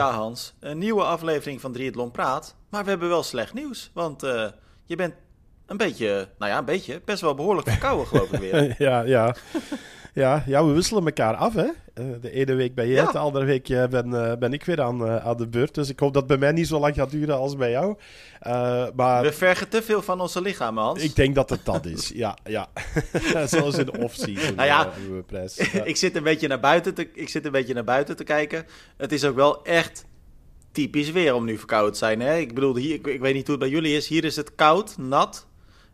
Ja, Hans. Een nieuwe aflevering van Triathlon Praat. Maar we hebben wel slecht nieuws. Want uh, je bent een beetje, nou ja, een beetje, best wel behoorlijk verkouden, geloof ik weer. ja, ja. Ja, ja, we wisselen elkaar af, hè. Uh, de ene week ben jij, ja. de andere week uh, ben, uh, ben ik weer aan, aan de beurt. Dus ik hoop dat het bij mij niet zo lang gaat duren als bij jou. maar... We vergen te veel van onze lichamen, Hans. Ik denk dat het dat is, ja. ja. Zoals in de off-season. Nou ja, prijs. Ja. ik, zit een beetje naar buiten te, ik zit een beetje naar buiten te kijken. Het is ook wel echt typisch weer om nu verkouden te zijn. Hè? Ik bedoel, hier, ik, ik weet niet hoe het bij jullie is. Hier is het koud, nat,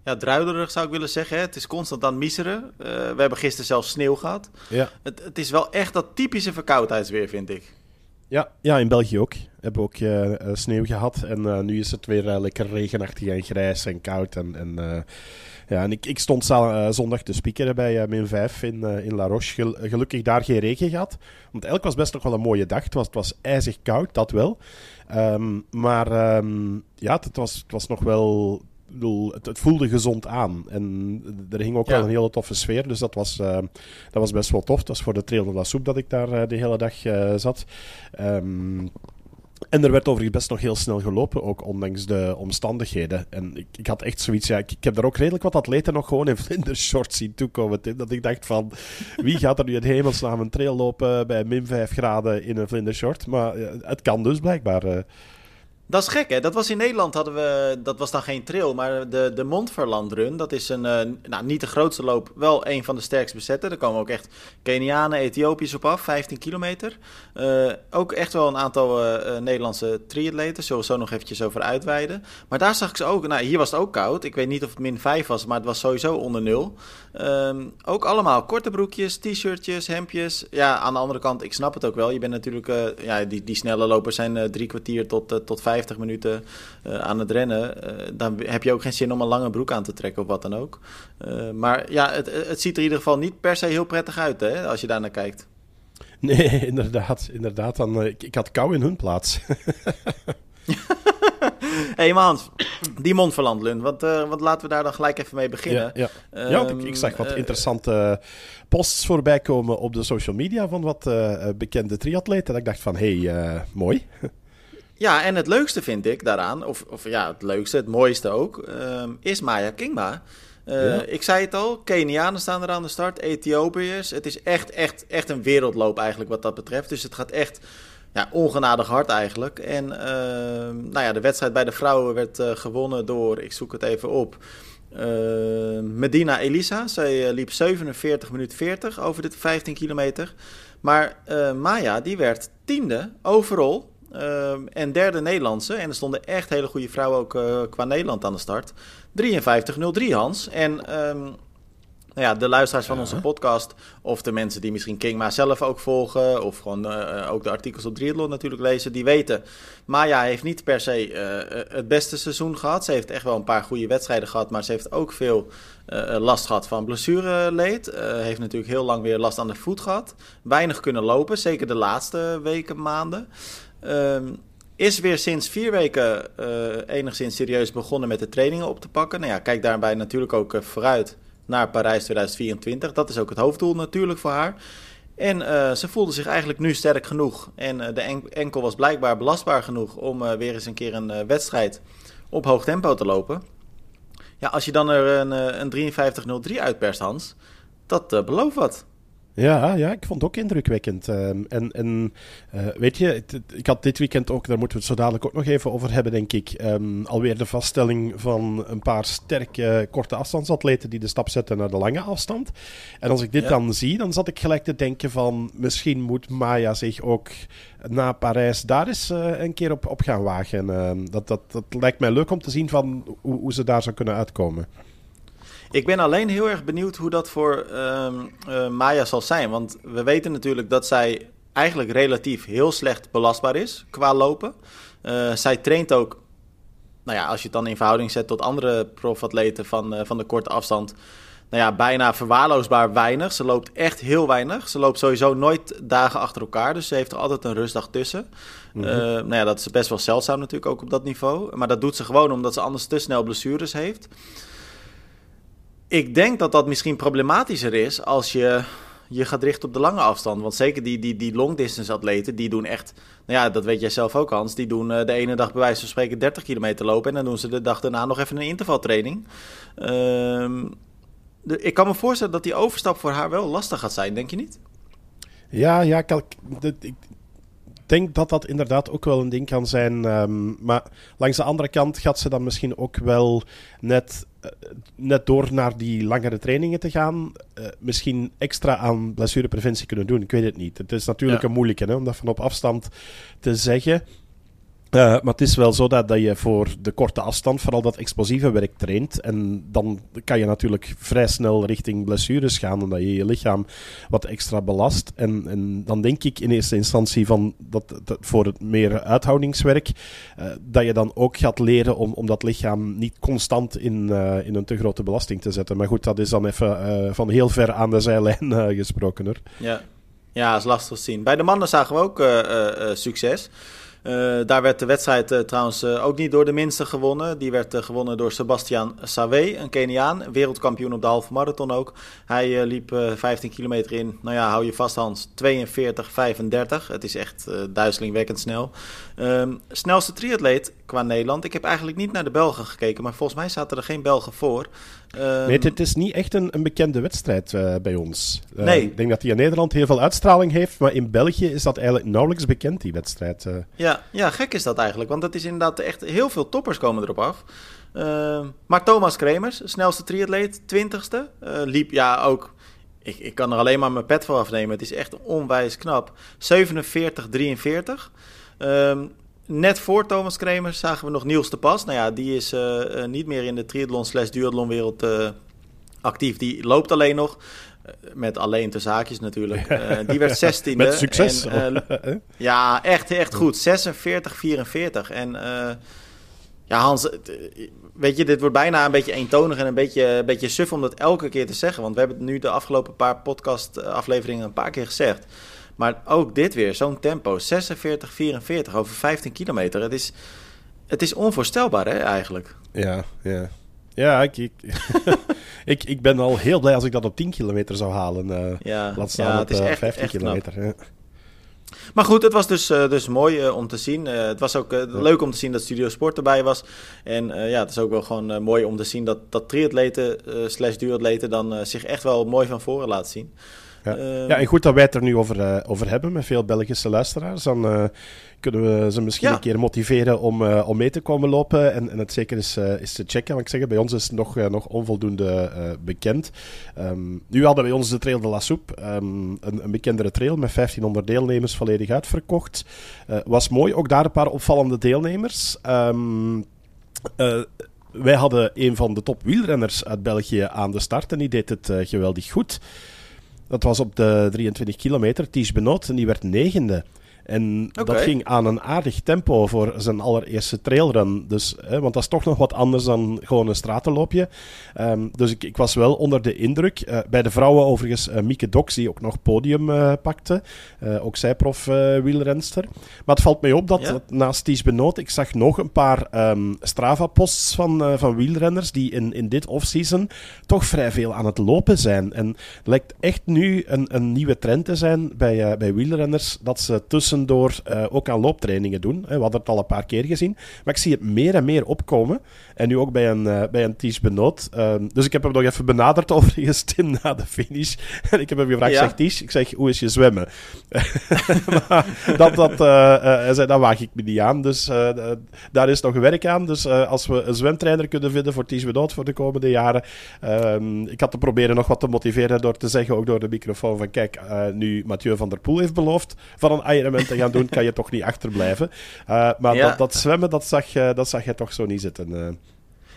ja, druiderig zou ik willen zeggen. Hè. Het is constant aan het miseren. Uh, we hebben gisteren zelfs sneeuw gehad. Ja. Het, het, is wel echt dat typische verkoudheidsweer, vind ik. Ja, ja in België ook. We hebben ook uh, sneeuw gehad. En uh, nu is het weer lekker regenachtig en grijs en koud. En, en, ja, en ik, ik stond zondag te spiekeren bij min 5 in, in La Roche. Gel gelukkig daar geen regen gehad. Want eigenlijk was best nog wel een mooie dag. Het was, het was ijzig koud, dat wel. Um, maar um, ja, het was, het was nog wel bedoel, het, het, voelde gezond aan. En er hing ook wel een hele toffe sfeer. Dus dat was, uh, dat was best wel tof. Dat was voor de Trail de la Soep dat ik daar uh, de hele dag uh, zat. Um, en er werd overigens best nog heel snel gelopen, ook ondanks de omstandigheden. En ik, ik had echt zoiets, ja, ik, ik, heb daar ook redelijk wat atleten nog gewoon in vlindershorts zien toekomen. Tim, dat ik dacht van, wie gaat er nu in hemelsnaam een trail lopen bij min 5 graden in een vlindershort? Maar het kan dus blijkbaar. Dat is gek, hè? Dat was in Nederland hadden we, dat was dan geen trail, maar de, de Montferland Run, dat is een, uh, nou niet de grootste loop, wel een van de sterkst bezette. Er komen ook echt Kenianen, Ethiopiërs op af, 15 kilometer. Uh, ook echt wel een aantal uh, Nederlandse triatleten, zo nog eventjes over uitweiden. Maar daar zag ik ze ook, nou hier was het ook koud, ik weet niet of het min 5 was, maar het was sowieso onder nul. Um, ook allemaal korte broekjes, t-shirtjes, hemdjes. Ja, aan de andere kant, ik snap het ook wel. Je bent natuurlijk, ja, die, die snelle lopers zijn drie kwartier tot, tot vijf 50 minuten uh, aan het rennen, uh, dan heb je ook geen zin om een lange broek aan te trekken of wat dan ook. Uh, maar ja, het, het ziet er in ieder geval niet per se heel prettig uit hè, als je daar naar kijkt. Nee, inderdaad. inderdaad dan, ik, ik had kou in hun plaats. hey Mans, die Montferland want, uh, want laten we daar dan gelijk even mee beginnen. Ja, ja. Um, ja ik, ik, zag wat uh, interessante posts voorbij komen op de social media van wat uh, bekende triatleten. Dat ik dacht van, hé, hey, mooi. Ja, en het leukste vind ik daaraan, of, of ja, het leukste, het mooiste ook, um, is Maya Kingma. Uh, ja. Ik zei het al, Kenianen staan er aan de start, Ethiopiërs. Het is echt, echt, echt een wereldloop eigenlijk wat dat betreft. Dus het gaat echt ja, ongenadig hard eigenlijk. En uh, nou ja, de wedstrijd bij de vrouwen werd uh, gewonnen door, ik zoek het even op, ehm, Medina Elisa. Zij liep 47 minuten 40 over dit 15 kilometer. Maar Maya, die werd tiende overal Uh, en derde Nederlandse. En er stonden echt hele goede vrouwen ook uh, qua Nederland aan de start. 53-03 Hans. En um, nou ja, de luisteraars van onze podcast, of de mensen die misschien Kingma zelf ook volgen, of gewoon uh, ook de artikels op Triathlon natuurlijk lezen, die weten. Maya heeft niet per se het beste seizoen gehad. Ze heeft echt wel een paar goede wedstrijden gehad, maar ze heeft ook veel last gehad van blessureleed. heeft natuurlijk heel lang weer last aan de voet gehad. Weinig kunnen lopen, zeker de laatste weken, maanden. Um, is weer sinds vier weken uh, enigszins serieus begonnen met de trainingen op te pakken. Nou ja, kijk daarbij natuurlijk ook uh, vooruit naar Parijs 2024. Dat is ook het hoofddoel natuurlijk voor haar. En uh, ze voelde zich eigenlijk nu sterk genoeg. En de en enkel was blijkbaar belastbaar genoeg om weer eens een keer een wedstrijd op hoog tempo te lopen. Ja, als je dan er een, een 53.03 uitperst, Hans, dat belooft wat. Ja, ja, ik vond het ook indrukwekkend. Um, en en uh, weet je, het, ik had dit weekend ook, daar moeten we het zo dadelijk ook nog even over hebben, denk ik. Um, alweer de vaststelling van een paar sterke korte afstandsatleten die de stap zetten naar de lange afstand. En als ik dit ja. dan zie, dan zat ik gelijk te denken van misschien moet Maya zich ook na Parijs daar eens uh, een keer op, op gaan wagen. Uh, dat, dat, dat lijkt mij leuk om te zien van hoe, hoe ze daar zou kunnen uitkomen. Ik ben alleen heel erg benieuwd hoe dat voor um, uh, Maya zal zijn. Want we weten natuurlijk dat zij eigenlijk relatief heel slecht belastbaar is qua lopen. Uh, zij traint ook, nou ja, als je het dan in verhouding zet tot andere profatleten van, uh, van de korte afstand. Nou ja, bijna verwaarloosbaar weinig. Ze loopt echt heel weinig. Ze loopt sowieso nooit dagen achter elkaar. Dus ze heeft er altijd een rustdag tussen. Mm -hmm. nou ja, dat is best wel zeldzaam natuurlijk ook op dat niveau. Maar dat doet ze gewoon omdat ze anders te snel blessures heeft ik denk dat dat misschien problematischer is als je je gaat richten op de lange afstand. Want zeker die, die, die long distance atleten, die doen echt... Nou ja, dat weet jij zelf ook Hans. Die doen de ene dag bij wijze van spreken 30 kilometer lopen... en dan doen ze de dag daarna nog even een intervaltraining. Ehm ik kan me voorstellen dat die overstap voor haar wel lastig gaat zijn, denk je niet? Ja, ja ik, denk dat dat inderdaad ook wel een ding kan zijn. Um, maar langs de andere kant gaat ze dan misschien ook wel net, net door naar die langere trainingen te gaan, uh, misschien extra aan blessurepreventie kunnen doen. Ik weet het niet. Het is natuurlijk ja. een moeilijke hè, om dat van op afstand te zeggen. Uh, maar het is wel zo dat, dat je voor de korte afstand vooral dat explosieve werk traint. En dan kan je natuurlijk vrij snel richting blessures gaan, omdat je je lichaam wat extra belast. En, en dan denk ik in eerste instantie van dat, voor het meer uithoudingswerk, uh, dat je dan ook gaat leren om, om dat lichaam niet constant in, uh, in een te grote belasting te zetten. Maar goed, dat is dan even van heel ver aan de zijlijn gesproken hoor. Ja. ja, is lastig te zien. Bij de mannen zagen we ook succes. Uh, daar werd de wedstrijd uh, trouwens uh, ook niet door de minste gewonnen. Die werd gewonnen door Sebastian Sawe, een Keniaan. Wereldkampioen op de halve marathon ook. Hij liep 15 kilometer in, nou ja, hou je vast Hans, 42, 35. Het is echt duizelingwekkend snel. Um, snelste triatleet qua Nederland. Ik heb eigenlijk niet naar de Belgen gekeken, maar volgens mij zaten er geen Belgen voor. Um, nee, het is niet echt een, een bekende wedstrijd bij ons. nee. Ik denk dat hij in Nederland heel veel uitstraling heeft, maar in België is dat eigenlijk nauwelijks bekend, die wedstrijd. Ja, ja, gek is dat eigenlijk. Want het is inderdaad echt heel veel toppers komen erop af. Uh, maar Thomas Kremers, snelste triatleet, 20ste. Uh, liep ja ook. Ik, ik kan er alleen maar mijn pet voor afnemen. Het is echt onwijs knap. 47, 43. Net voor Thomas Kremers zagen we nog Niels de Pas. Nou ja, die is uh, niet meer in de triathlon slash duathlon wereld actief. Die loopt alleen nog. Met alleen te zaakjes natuurlijk. Uh, die werd 16e. Met succes. En, uh, ja, echt, echt goed. 46, 44. En uh, ja, Hans, weet je, dit wordt bijna een beetje eentonig en een beetje, een beetje suf om dat elke keer te zeggen. Want we hebben het nu de afgelopen paar podcast-afleveringen een paar keer gezegd. Maar ook dit weer, zo'n tempo. 46, 44 over 15 kilometer. Het is, het is onvoorstelbaar, hè, eigenlijk. Ja, ja. Ja, ik, ik, ik, ik, ben al heel blij als ik dat op 10 kilometer zou halen. Uh, ja, laat staan ja, het is uh, echt, 15 echt kilometer. Ja. Maar goed, het was dus, uh, dus mooi uh, om te zien. Het was ook leuk om te zien dat Studio Sport erbij was. En ja, het is ook wel gewoon mooi om te zien dat, dat triatleten slash duatleten dan zich echt wel mooi van voren laten zien. Ja. Ehm, ja, en goed dat wij het er nu over, uh, over hebben met veel Belgische luisteraars. Dan uh, kunnen we ze misschien ja. een keer motiveren om, uh, om mee te komen lopen en, en het zeker eens, eens te checken. Want ik zeg, bij ons is het nog, nog onvoldoende bekend. Um, nu hadden bij ons de Trail de la Soupe, um, een, een bekendere trail met 1500 deelnemers volledig uitverkocht. was mooi, ook daar een paar opvallende deelnemers. wij hadden een van de top wielrenners uit België aan de start en die deed het geweldig goed. Dat was op de 23 kilometer. Ties en die werd negende. En okay. dat ging aan een aardig tempo voor zijn allereerste trailrun. Dus, hè, want dat is toch nog wat anders dan gewoon een stratenloopje. Um, dus ik, ik, was wel onder de indruk. Uh, bij de vrouwen overigens uh, Mieke Dox, die ook nog podium uh, pakte. ook zij prof wielrenster. Maar het valt mij op dat, ja? naast Ties Benoot, ik zag nog een paar um, Strava-posts van, van wielrenners die in, in dit offseason toch vrij veel aan het lopen zijn. En het lijkt echt nu een, een nieuwe trend te zijn bij, bij wielrenners dat ze tussen tussendoor uh, ook aan looptrainingen doen. We hadden het al een paar keer gezien. Maar ik zie het meer en meer opkomen. En nu ook bij een, uh, bij een Ties Benoot. Uh, dus ik heb hem nog even benaderd overigens, Tim, na de finish. En ik heb hem gevraagd, ja? zeg Ties, ik zeg, hoe is je zwemmen? dat, dat, hij zei, dat waag ik me niet aan. Dus daar is nog werk aan. Dus als we een zwemtrainer kunnen vinden voor Ties Benoot voor de komende jaren. Ehm, ik had te proberen nog wat te motiveren door te zeggen, ook door de microfoon, van kijk, nu Mathieu van der Poel heeft beloofd van een Ironman te gaan doen, kan je toch niet achterblijven. Uh, maar ja. dat, dat, zwemmen, dat zag, je, dat zag je toch zo niet zitten. Uh.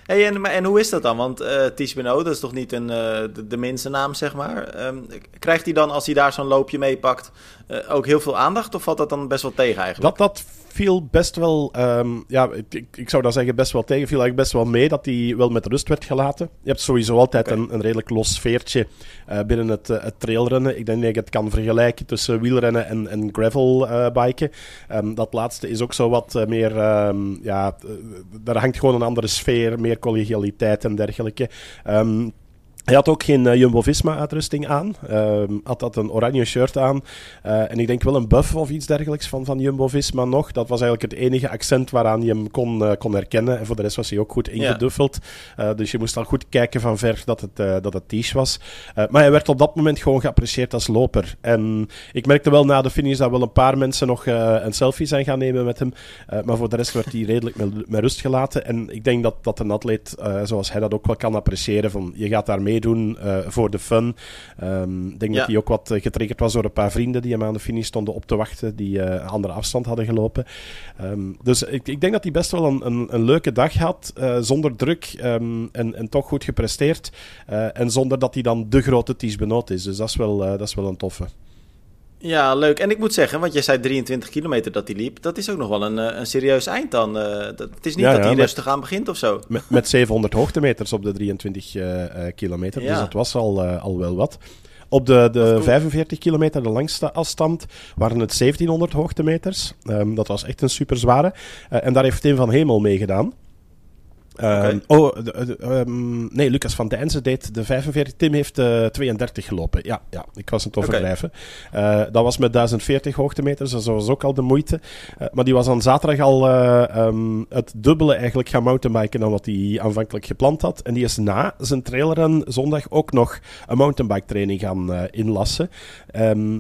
Hey, en, en hoe is dat dan? Want uh, Ties dat is toch niet een, uh, de, de minste naam, zeg maar. Um, krijgt hij dan, als hij daar zo'n loopje meepakt, uh, ook heel veel aandacht? Of valt dat dan best wel tegen eigenlijk? Dat, dat viel best wel, um, ja, ik, ik zou dan zeggen best wel tegen. Viel eigenlijk best wel mee dat hij wel met rust werd gelaten. Je hebt sowieso altijd okay. een, een, redelijk los sfeertje binnen het, het trailrennen. Ik denk dat je het kan vergelijken tussen wielrennen en, en gravelbiken. Um, dat laatste is ook zo wat meer, ja, daar hangt gewoon een andere sfeer, meer collegialiteit en dergelijke. Um, Hij had ook geen Jumbo-Visma-uitrusting aan. Uh, had dat een oranje shirt aan. Uh, en ik denk wel een buff of iets dergelijks van, van Jumbo-Visma nog. Dat was eigenlijk het enige accent waaraan je hem kon, uh, kon herkennen. En voor de rest was hij ook goed ingeduffeld. Ja. dus je moest al goed kijken van ver dat het, dat het Ties was. maar hij werd op dat moment gewoon geapprecieerd als loper. En ik merkte wel na de finish dat wel een paar mensen nog een selfie zijn gaan nemen met hem. maar voor de rest werd hij redelijk met, met, rust gelaten. En ik denk dat, dat een atleet, zoals hij dat ook wel kan appreciëren, van je gaat daar meedoen voor de fun. Um, ik denk ja. dat hij ook wat eh, getriggerd was door een paar vrienden die hem aan de finish stonden op te wachten, die uh, andere afstand hadden gelopen. Um, dus ik, ik, denk dat hij best wel een, een, een leuke dag had, zonder druk um, en, en, toch goed gepresteerd. en zonder dat hij dan de grote Ties Benoot is. Dus dat is wel, dat is wel een toffe. Ja, leuk. En ik moet zeggen, want jij zei 23 kilometer dat hij liep. Dat is ook nog wel een, een serieus eind dan. Uh, dat, het is niet ja, dat hij rustig aan begint of zo. Met, met 700 hoogtemeters op de 23 uh, kilometer. Ja. Dus dat was al, uh, al wel wat. Op de, de 45 kilometer, de langste afstand, waren het 1700 hoogtemeters. Um, dat was echt een super zware. Uh, en daar heeft Tim van Hemel meegedaan. Okay. Uh, oh, um, nee, Lucas van Dijnsen deed de 45. Tim heeft uh, 32 gelopen. Ja, ja, ik was het overdrijven. Okay. Uh, dat was met 1040 hoogtemeters, dus dat was ook al de moeite. Uh, maar die was dan zaterdag al um, het dubbele eigenlijk gaan mountainbiken dan wat hij aanvankelijk gepland had. En die is na zijn trailrun zondag ook nog een mountainbike training gaan inlassen.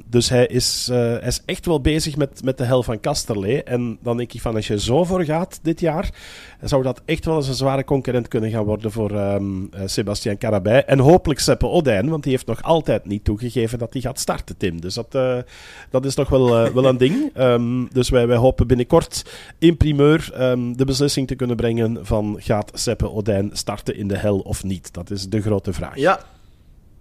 Dus hij is, hij is echt wel bezig met, met de hel van Kasterlee. En dan denk ik van, als je zo voor gaat dit jaar, zou dat echt wel eens een zware concurrent kunnen gaan worden voor um, Sebastian Carabij. En hopelijk Seppe Odijn, want die heeft nog altijd niet toegegeven dat hij gaat starten, Tim. Dus dat, uh, dat is toch wel, uh, wel een ding. Um, dus wij, wij hopen binnenkort in primeur um, de beslissing te kunnen brengen van gaat Seppe Odijn starten in de hel of niet? Dat is de grote vraag. Ja,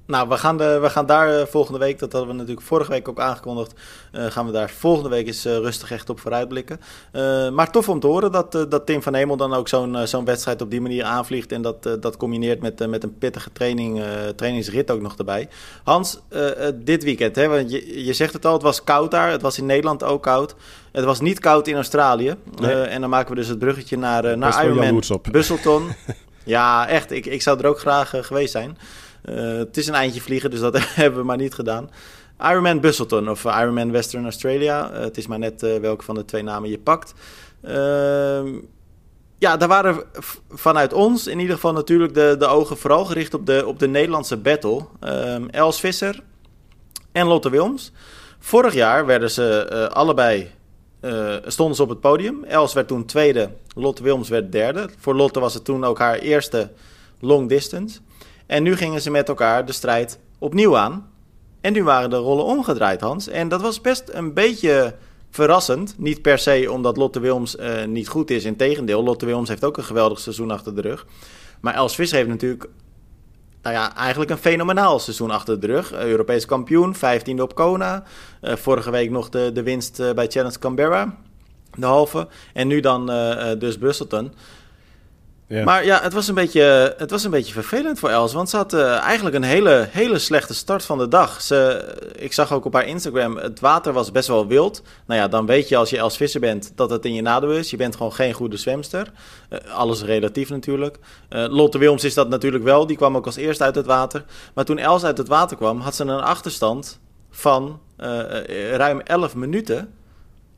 nou, we gaan, de, we gaan daar eh, volgende week, dat hadden we natuurlijk vorige week ook aangekondigd, uh, gaan we daar volgende week eens uh, rustig echt op vooruitblikken. Maar tof om te horen dat, dat Tim van Hemel dan ook zo'n zo'n wedstrijd op die manier aanvliegt en dat, dat combineert met, met een pittige training, trainingsrit ook nog erbij. Hans, dit weekend, hè, want je, je zegt het al, het was koud daar, het was in Nederland ook koud. Het was niet koud in Australië. Nee. en dan maken we dus het bruggetje naar, naar Ironman Busselton. ja, echt, ik, ik zou er ook graag geweest zijn. Uh, het is een eindje vliegen, dus dat hebben we maar niet gedaan. Ironman Busselton of Ironman Western Australia. Uh, het is maar net uh, welke van de twee namen je pakt. Ehm, ja, daar waren vanuit ons in ieder geval natuurlijk de, de ogen vooral gericht op de, op de Nederlandse battle. Um, Els Visser en Lotte Wilms. Vorig jaar werden ze allebei stonden ze op het podium. Els werd toen tweede, Lotte Wilms werd derde. Voor Lotte was het toen ook haar eerste long distance. En nu gingen ze met elkaar de strijd opnieuw aan. En nu waren de rollen omgedraaid, Hans. En dat was best een beetje verrassend. Niet per se omdat Lotte Wilms uh, niet goed is. Integendeel, Lotte Wilms heeft ook een geweldig seizoen achter de rug. Maar Els Visser heeft natuurlijk nou ja, eigenlijk een fenomenaal seizoen achter de rug. Europees kampioen, 15e op Kona. Uh, vorige week nog de, de winst bij Challenge Canberra, de halve. En nu dan dus Busselton. Maar ja, het was, een beetje, het was een beetje vervelend voor Els. Want ze had uh, eigenlijk een hele, hele slechte start van de dag. Ze, ik zag ook op haar Instagram, het water was best wel wild. Nou ja, dan weet je als je Els Visser bent dat het in je nadeel is. Je bent gewoon geen goede zwemster. Uh, alles relatief natuurlijk. Uh, Lotte Wilms is dat natuurlijk wel. Die kwam ook als eerste uit het water. Maar toen Els uit het water kwam, had ze een achterstand van ruim 11 minuten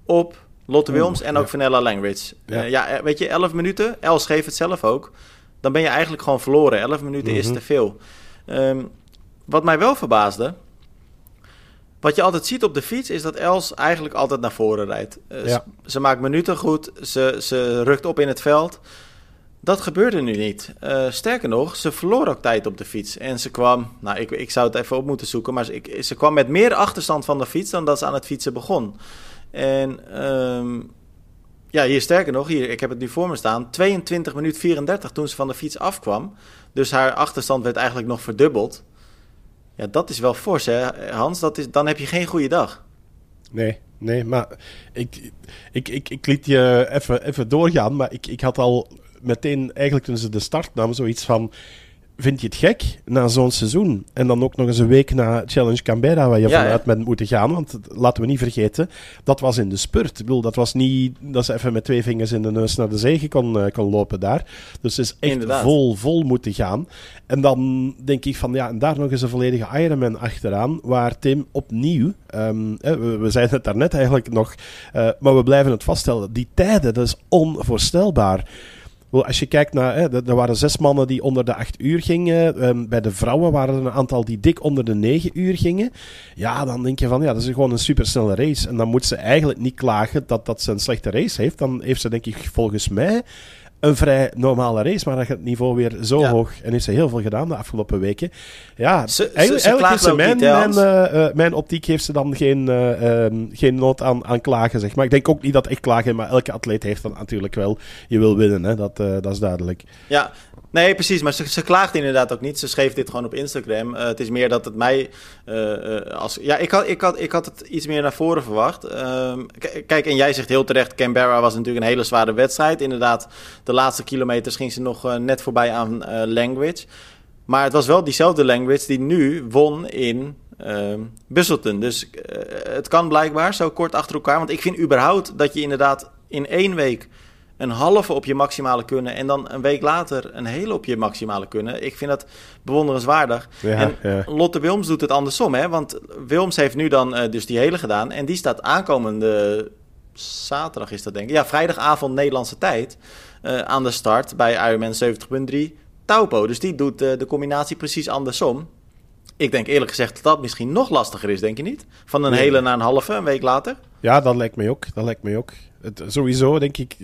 op Lotte Wilms en ook. Vanella Langridge. Ja. Uh, ja, eh, weet je, 11 minuten. Els geeft het zelf ook. Dan ben je eigenlijk gewoon verloren. 11 minuten mm -hmm. is mhm. te veel. Um, wat mij wel verbaasde. Wat je altijd ziet op de fiets is dat Els eigenlijk altijd naar voren rijdt. Uh, ja. ze, ze, maakt minuten goed. Ze, ze rukt op in het veld. Dat gebeurde nu niet. Uh, sterker nog, ze verloor ook tijd op de fiets. En ze kwam, nou ik, ik zou het even op moeten zoeken, maar ze, ik, ze kwam met meer achterstand van de fiets dan dat ze aan het fietsen begon. En um, ja, hier sterker nog, hier, ik heb het nu voor me staan. 22 minuut 34 toen ze van de fiets afkwam. Dus haar achterstand werd eigenlijk nog verdubbeld. Ja, dat is wel fors, hè, Hans? Dat is, dan heb je geen goede dag. Nee, nee, maar ik, ik, ik, ik liet je even, even doorgaan. Maar ik, ik had al meteen, eigenlijk toen ze de start nam, zoiets van vind je het gek na zo'n seizoen? En dan ook nog eens een week na Challenge Canberra, waar je Ja, vanuit bent moeten gaan. Want laten we niet vergeten, dat was in de spurt. Ik bedoel, dat was niet dat ze even met twee vingers in de neus naar de kon, eh, kon lopen daar. Dus het is echt Inderdaad. vol, vol moeten gaan. En dan denk ik van, ja, en daar nog eens een volledige Ironman achteraan, waar Tim opnieuw, ehm, we, we zeiden het daarnet eigenlijk nog, eh, maar we blijven het vaststellen, die tijden, dat is onvoorstelbaar. Als je kijkt naar, hè, er er waren zes mannen die onder de acht uur gingen. Ehm, bij de vrouwen waren er een aantal die dik onder de negen uur gingen. Ja, dan denk je van, ja, dat is gewoon een supersnelle race. En dan moet ze eigenlijk niet klagen dat, dat ze een slechte race heeft. Dan heeft ze, denk ik, volgens mij een vrij normale race. Maar dan gaat het niveau weer zo Ja. hoog. En heeft ze heel veel gedaan de afgelopen weken. Ja, Ze- ze- eigenlijk, ze eigenlijk klaagt heeft ze ook mijn, niet, eh, eh, mijn optiek heeft ze dan geen, eh, ehm, geen nood aan, aan klagen, zeg maar. Ik denk ook niet dat echt klagen, maar elke atleet heeft dan natuurlijk wel. Je wil winnen, hè? Dat, dat is duidelijk. Ja, nee, precies. Maar ze, ze klaagt inderdaad ook niet. Ze schreef dit gewoon op Instagram. Eh, het is meer dat het mij eh, eh, als. Ja, ik had, ik, had, ik had het iets meer naar voren verwacht. Ehm, kijk, en jij zegt heel terecht: Canberra was natuurlijk een hele zware wedstrijd. Inderdaad, de laatste kilometers ging ze nog net voorbij aan Language. Maar het was wel diezelfde Language die nu won in. ehm Busselton. Dus het kan blijkbaar zo kort achter elkaar. Want ik vind überhaupt dat je inderdaad in één week een halve op je maximale kunnen en dan een week later een hele op je maximale kunnen. Ik vind dat bewonderenswaardig. Ja, en ja. Lotte Wilms doet het andersom, hè? Want Wilms heeft nu dan eh, dus die hele gedaan en die staat aankomende zaterdag is dat denk ik. Ja, vrijdagavond Nederlandse tijd eh, aan de start bij Ironman 70.3 Taupo. Dus die doet eh, de combinatie precies andersom. Ik denk eerlijk gezegd dat dat misschien nog lastiger is, denk je niet? Van een Nee. hele naar een halve, een week later. Ja, dat lijkt mij ook. Dat lijkt mij ook. Het, sowieso denk ik,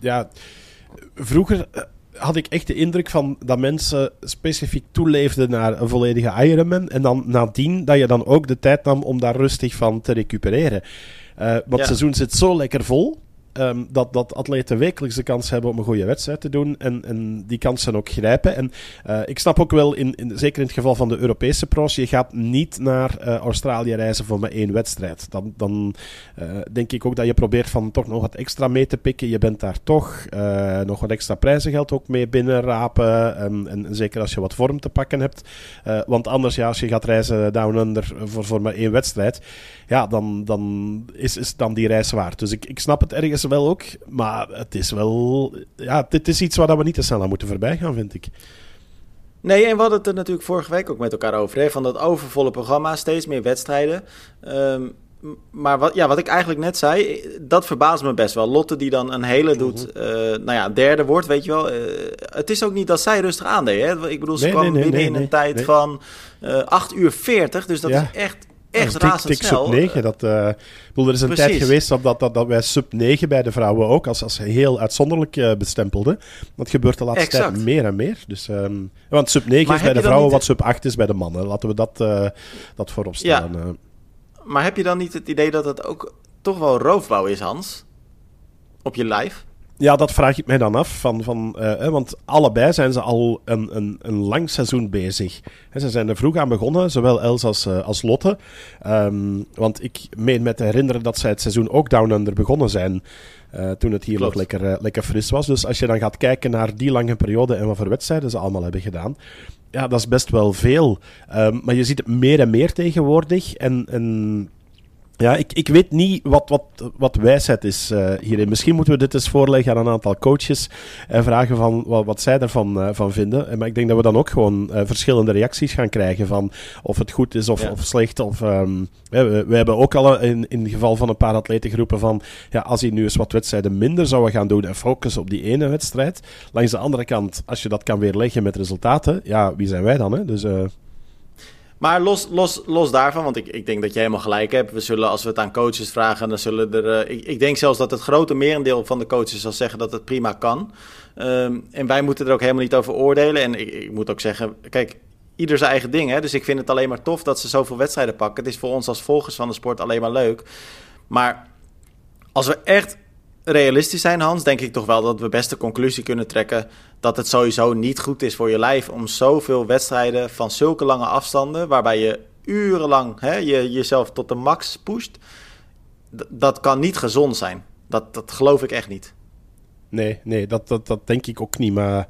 ja, vroeger eh, had ik echt de indruk van dat mensen specifiek toeleefden naar een volledige Ironman en dan nadien dat je dan ook de tijd nam om daar rustig van te recupereren. Eh, want Ja. het seizoen zit zo lekker vol. ehm, dat, dat atleten wekelijks de kans hebben om een goede wedstrijd te doen en, en die kansen ook grijpen. En eh, ik snap ook wel, in, in, zeker in het geval van de Europese pro's, je gaat niet naar eh, Australië reizen voor maar één wedstrijd. Dan, dan eh, denk ik ook dat je probeert van toch nog wat extra mee te pikken. Je bent daar toch nog wat extra prijzengeld ook mee binnenrapen. En, en zeker als je wat vorm te pakken hebt. Want anders, ja, als je gaat reizen down under voor, voor maar één wedstrijd, ja, dan, dan is, is dan die reis waard. Dus ik, ik snap het ergens wel ook. Maar het is wel, ja, dit is iets waar dat we niet te snel aan moeten voorbij gaan, vind ik. Nee, en we hadden het er natuurlijk vorige week ook met elkaar over. Hè? Van dat overvolle programma, steeds meer wedstrijden. Ehm, maar wat, ja, wat ik eigenlijk net zei, dat verbaast me best wel. Lotte die dan een hele doet, eh, nou ja, derde wordt, weet je wel. Eh, het is ook niet dat zij rustig aandeed. Hè? Ik bedoel, ze Nee, kwam nee, nee, binnen in een tijd van eh 8 uur 40. Dus dat Ja. is echt, echt tik- tik razendsnel. sub 9. Dat, eh, ik bedoel, er is een Precies. tijd geweest dat, dat, dat, wij sub 9 bij de vrouwen ook als, als heel uitzonderlijk eh, bestempelden. Dat gebeurt de laatste Exact. tijd meer en meer. Dus, ehm, want sub 9 Maar is bij de vrouwen niet- wat sub 8 is bij de mannen. Laten we dat, eh, dat voorop stellen. eh. Maar heb je dan niet het idee dat het ook toch wel roofbouw is, Hans? Op je lijf? Ja, dat vraag ik mij dan af. Van, van, eh, want allebei zijn ze al een, een, een lang seizoen bezig. Ze zijn er vroeg aan begonnen, zowel Els als, eh, als Lotte. Ehm, want ik meen me te herinneren dat zij het seizoen ook Down Under begonnen zijn. eh, toen het hier Klopt. nog lekker, lekker fris was. Dus als je dan gaat kijken naar die lange periode en wat voor wedstrijden ze allemaal hebben gedaan. Ja, dat is best wel veel. Ehm, maar je ziet het meer en meer tegenwoordig. En, en ja, ik, ik weet niet wat, wat, wat wijsheid is eh, hierin. Misschien moeten we dit eens voorleggen aan een aantal coaches en vragen van wat, wat zij ervan eh, van vinden. Eh, Maar ik denk dat we dan ook gewoon verschillende reacties gaan krijgen van of het goed is of, Ja. of slecht. Of, ehm, we, we- hebben ook al in, in het geval van een paar atleten geroepen van ja, als die nu eens wat wedstrijden minder zouden gaan doen en focussen op die ene wedstrijd. Langs de andere kant, als je dat kan weerleggen met resultaten, ja, wie zijn wij dan? Hè? Dus Maar los, los, los daarvan, want ik, ik denk dat je helemaal gelijk hebt. We zullen, als we het aan coaches vragen, dan zullen er... eh, ik, ik denk zelfs dat het grote merendeel van de coaches zal zeggen dat het prima kan. Ehm, en wij moeten er ook helemaal niet over oordelen. En ik, ik moet ook zeggen, kijk, ieder zijn eigen ding. Hè? Dus ik vind het alleen maar tof dat ze zoveel wedstrijden pakken. Het is voor ons als volgers van de sport alleen maar leuk. Maar als we echt realistisch zijn, Hans, denk ik toch wel dat we best de conclusie kunnen trekken dat het sowieso niet goed is voor je lijf om zoveel wedstrijden van zulke lange afstanden, waarbij je urenlang hè, je, jezelf tot de max pusht, dat kan niet gezond zijn. Dat, dat geloof ik echt niet. Nee, nee dat, dat, dat denk ik ook niet. Maar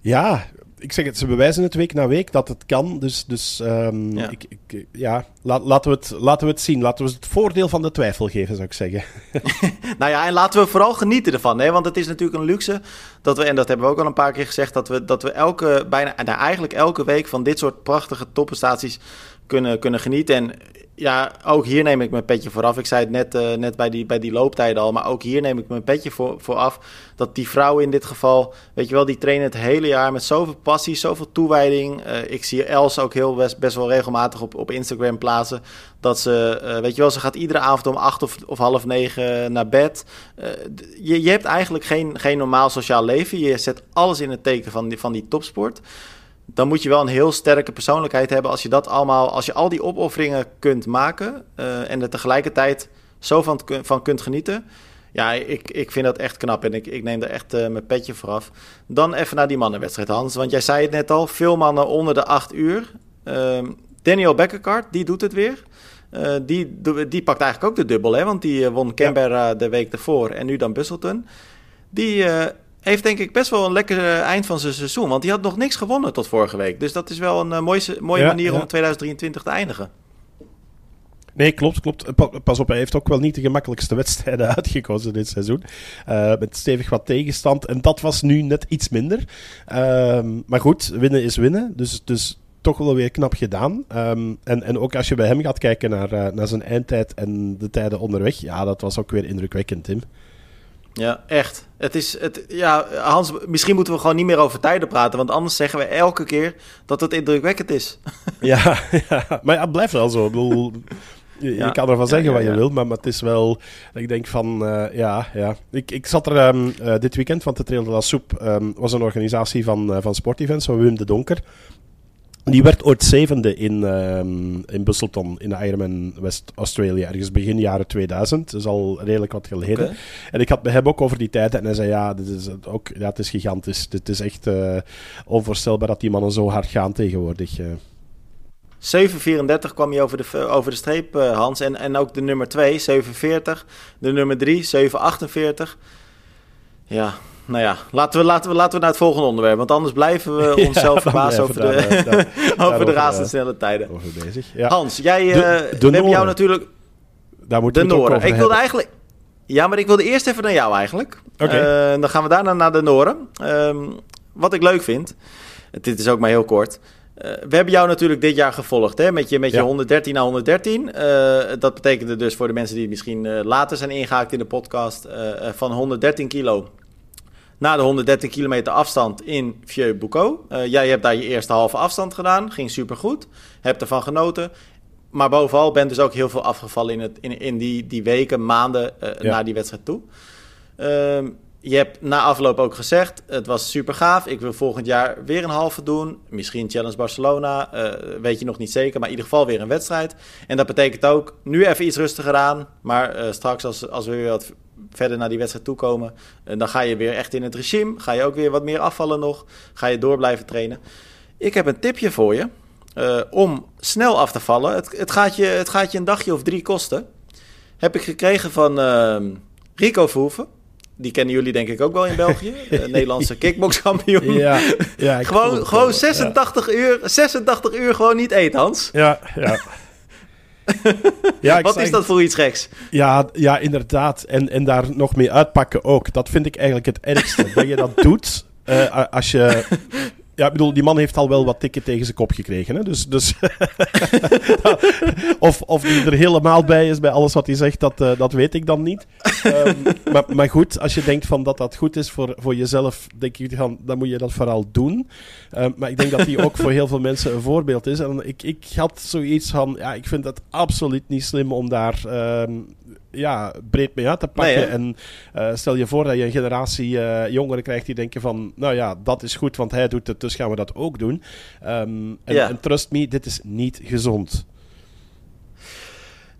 ja, ik zeg het, ze bewijzen het week na week dat het kan. Dus, dus um, ja, ik, ik, ja laten, we het, laten we het zien. Laten we het voordeel van de twijfel geven, zou ik zeggen. nou ja, en laten we vooral genieten ervan. Hè? Want het is natuurlijk een luxe dat we, en dat hebben we ook al een paar keer gezegd, dat we, dat we elke, bijna, nou, eigenlijk elke week van dit soort prachtige topprestaties kunnen, kunnen genieten. En ja, ook hier neem ik mijn petje vooraf. Ik zei het net, uh, net bij, die, bij die looptijden al, maar ook hier neem ik mijn petje voor, voor af. Dat die vrouwen in dit geval, weet je wel, die trainen het hele jaar met zoveel passie, zoveel toewijding. Uh, ik zie Els ook heel best, best wel regelmatig op, op Instagram plaatsen. Dat ze, uh, weet je wel, ze gaat iedere avond om acht of, of half negen naar bed. je, je hebt eigenlijk geen, geen normaal sociaal leven. Je zet alles in het teken van die, van die topsport dan moet je wel een heel sterke persoonlijkheid hebben als je dat allemaal, als je al die opofferingen kunt maken uh, en er tegelijkertijd zo van, van kunt genieten. Ja, ik, ik vind dat echt knap en ik, ik neem er echt uh, mijn petje vooraf. Dan even naar die mannenwedstrijd, Hans. Want jij zei het net al, veel mannen onder de acht uur. Uh, Daniel Beckerkart, die doet het weer. Uh, die, die pakt eigenlijk ook de dubbel, hè? want die won Canberra de week ervoor en nu dan Busselton. Die heeft denk ik best wel een lekker eh, eind van zijn seizoen. Want hij had nog niks gewonnen tot vorige week. Dus dat is wel een uh, mooie, mooie manier om 2023 te eindigen. Nee, klopt, klopt. Pas op, hij heeft ook wel niet de gemakkelijkste wedstrijden uitgekozen dit seizoen. Uh, met stevig wat tegenstand. En dat was nu net iets minder. Uh, maar goed, winnen is winnen. Dus, dus toch wel weer knap gedaan. Um, en, en ook als je bij hem gaat kijken naar, uh, naar zijn eindtijd en de tijden onderweg. Ja, dat was ook weer indrukwekkend, Tim. Ja, echt. Het is, het, ja, Hans, misschien moeten we gewoon niet meer over tijden praten, want anders zeggen we elke keer dat het indrukwekkend is. ja, ja, maar ja, het blijft wel zo. Ik bedoel, je, ja. je kan ervan zeggen wat je wilt, maar, maar, het is wel... Ik denk van, uh, ja, ja. Ik, ik zat er um, uh, dit weekend, van de Trail de la Soup um, was een organisatie van, uh, van sportevents, van Wim de Donker. Die werd ooit zevende in, uh, in Busselton, in de Ironman West Australia, ergens begin jaren 2000. Dat is al redelijk wat geleden. Okay. En ik had bij hem ook over die tijd en hij zei, ja, dit is ook, ja het is gigantisch. Het is echt uh, onvoorstelbaar dat die mannen zo hard gaan tegenwoordig. Uh. 7.34 kwam je over de, over de streep, uh, Hans. En, en ook de nummer 2, 7.40. De nummer 3, 7.48. Ja, nou ja, laten we, laten, we, laten we naar het volgende onderwerp. Want anders blijven we onszelf ja, verbazen over, de, daar, over de razendsnelle tijden. Over bezig. Ja. Hans, jij, de, we hebben jou natuurlijk... Daar moeten de Noren. Ik wilde eigenlijk... Ja, maar ik wilde eerst even naar jou eigenlijk. Okay. Uh, dan gaan we daarna naar de Noren. Um, wat ik leuk vind, dit is ook maar heel kort... Uh, we hebben jou natuurlijk dit jaar gevolgd hè? met je, met je ja. 113 naar 113. Uh, dat betekende dus voor de mensen die misschien uh, later zijn ingehaakt in de podcast... van 113 kilo na de 130 kilometer afstand in Vieux-Boucau. Uh, jij hebt daar je eerste halve afstand gedaan, ging supergoed, hebt ervan genoten. Maar bovenal bent dus ook heel veel afgevallen in, het, in, in die, die weken, maanden uh, ja. na die wedstrijd toe. Uh, je hebt na afloop ook gezegd, het was super gaaf. Ik wil volgend jaar weer een halve doen. Misschien Challenge Barcelona, uh, weet je nog niet zeker. Maar in ieder geval weer een wedstrijd. En dat betekent ook nu even iets rustiger aan. Maar uh, straks als, als we weer wat verder naar die wedstrijd toekomen... Uh, dan ga je weer echt in het regime. Ga je ook weer wat meer afvallen nog. Ga je door blijven trainen. Ik heb een tipje voor je om snel af te vallen. Het, het, gaat je, het gaat je een dagje of drie kosten. Heb ik gekregen van Rico Verhoeven die kennen jullie denk ik ook wel in België. Nederlandse kickboxkampioen. Ja, ja gewoon gewoon 86 ja. uur, 86 uur gewoon niet eten, Hans. Ja, ja. ja, Wat is dat voor iets geks? Ja, ja inderdaad. En, en daar nog mee uitpakken ook. Dat vind ik eigenlijk het ergste. dat je dat doet uh, als je ja, ik bedoel, die man heeft al wel wat tikken tegen zijn kop gekregen. Hè? Dus, dus of, of die er helemaal bij is bij alles wat hij zegt, dat, uh, dat weet ik dan niet. Um, maar, maar goed, als je denkt van dat dat goed is voor, voor jezelf, denk ik dan, dan moet je dat vooral doen. Um, maar ik denk dat hij ook voor heel veel mensen een voorbeeld is. En ik, ik had zoiets van, ja, ik vind het absoluut niet slim om daar um, ja, breed mee uit te pakken. Nee, en uh, stel je voor dat je een generatie uh, jongeren krijgt die denken van... Nou ja, dat is goed, want hij doet het, dus gaan we dat ook doen. Um, en, ja. en trust me, dit is niet gezond.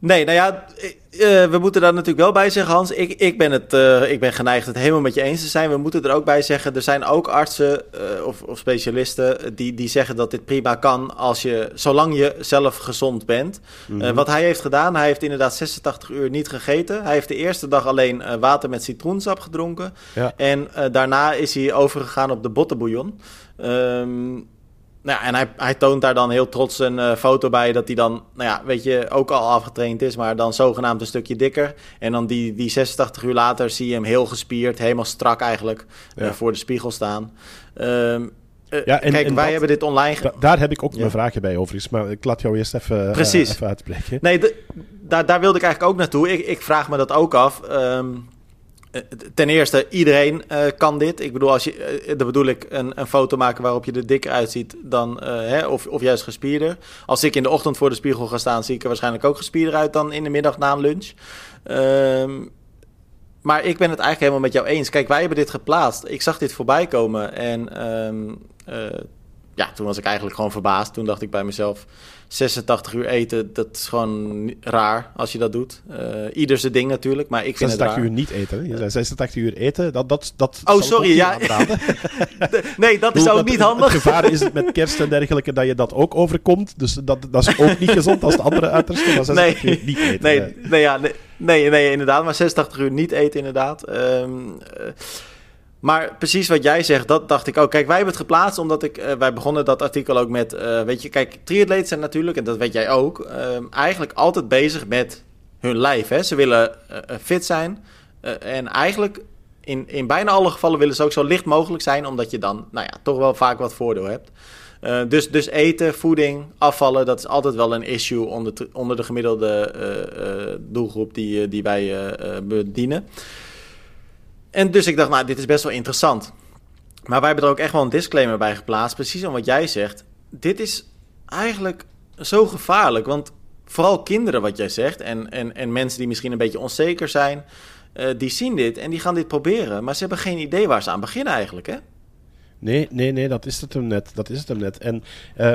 Nee, nou ja, uh, we moeten daar natuurlijk wel bij zeggen, Hans. Ik, ik, ben het, uh, ik ben geneigd het helemaal met je eens te zijn. We moeten er ook bij zeggen, er zijn ook artsen uh, of, of, specialisten die, die zeggen dat dit prima kan als je, zolang je zelf gezond bent. Mm -hmm. wat hij heeft gedaan, hij heeft inderdaad 86 uur niet gegeten. Hij heeft de eerste dag alleen water met citroensap gedronken. Ja. En daarna is hij overgegaan op de bottenbouillon. Ehm, nou ja, en hij, hij toont daar dan heel trots een uh, foto bij dat hij dan, nou ja, weet je, ook al afgetraind is, maar dan zogenaamd een stukje dikker. En dan die, die 86 uur later zie je hem heel gespierd, helemaal strak eigenlijk, ja. uh, voor de spiegel staan. Um, uh, ja, en, kijk, en wij dat, hebben dit online... Da daar heb ik ook ja. mijn vragen bij overigens, maar ik laat jou eerst even, Precies. even uitbreken. Nee, daar, daar wilde ik eigenlijk ook naartoe. Ik, ik vraag me dat ook af. Um, ten eerste, iedereen uh, kan dit. Ik bedoel, als je, uh, bedoel ik, een, een, foto maken waarop je er dik uitziet, dan, hè, of, of juist gespierder. Als ik in de ochtend voor de spiegel ga staan, zie ik er waarschijnlijk ook gespierder uit dan in de middag na een lunch. Um, maar ik ben het eigenlijk helemaal met jou eens. Kijk, wij hebben dit geplaatst. Ik zag dit voorbij komen en um, ja, toen was ik eigenlijk gewoon verbaasd. Toen dacht ik bij mezelf, 86 uur eten, dat is gewoon raar als je dat doet. Uh, ieder zijn ding natuurlijk, maar ik vind 86 het uur niet eten. Je zei 86 uur eten, dat... dat, dat oh, sorry, ja. nee, dat is ook niet handig. Het gevaar is het met kerst en dergelijke dat je dat ook overkomt. Dus dat, dat is ook niet gezond als de andere uiterste. Maar 86 nee, uur niet eten. Nee, nee, ja, nee, nee, nee, inderdaad. Maar 86 uur niet eten, inderdaad. Um, uh, maar precies wat jij zegt, dat dacht ik ook. Kijk, wij hebben het geplaatst omdat ik... Uh, wij begonnen dat artikel ook met... Uh, weet je, kijk, triatleten zijn natuurlijk, en dat weet jij ook... Uh, eigenlijk altijd bezig met hun lijf. Hè? Ze willen uh, fit zijn. en eigenlijk in, in bijna alle gevallen willen ze ook zo licht mogelijk zijn... omdat je dan, nou ja, toch wel vaak wat voordeel hebt. dus, dus eten, voeding, afvallen... dat is altijd wel een issue onder, onder de gemiddelde doelgroep die, die wij bedienen. En dus ik dacht, nou, dit is best wel interessant. Maar wij hebben er ook echt wel een disclaimer bij geplaatst. Precies om wat jij zegt. Dit is eigenlijk zo gevaarlijk. Want vooral kinderen, wat jij zegt. En, en, en mensen die misschien een beetje onzeker zijn. Uh, die zien dit en die gaan dit proberen. Maar ze hebben geen idee waar ze aan beginnen eigenlijk, hè? Nee, nee, nee, dat is het hem net. Dat is het hem net. En uh,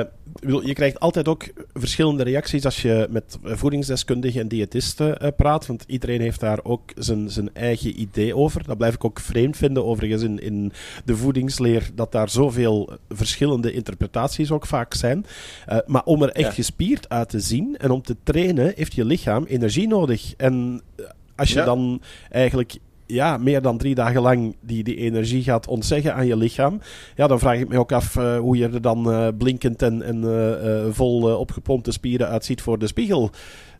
je krijgt altijd ook verschillende reacties als je met voedingsdeskundigen en diëtisten uh, praat. Want iedereen heeft daar ook zijn, zijn eigen idee over. Dat blijf ik ook vreemd vinden, overigens, in, in de voedingsleer, dat daar zoveel verschillende interpretaties ook vaak zijn. Uh, maar om er echt ja. gespierd uit te zien en om te trainen, heeft je lichaam energie nodig. En als je ja. dan eigenlijk ja, meer dan drie dagen lang die, die energie gaat ontzeggen aan je lichaam. Ja, dan vraag ik me ook af uh, hoe je er dan uh, blinkend en, en uh, vol opgepompte spieren uitziet voor de spiegel.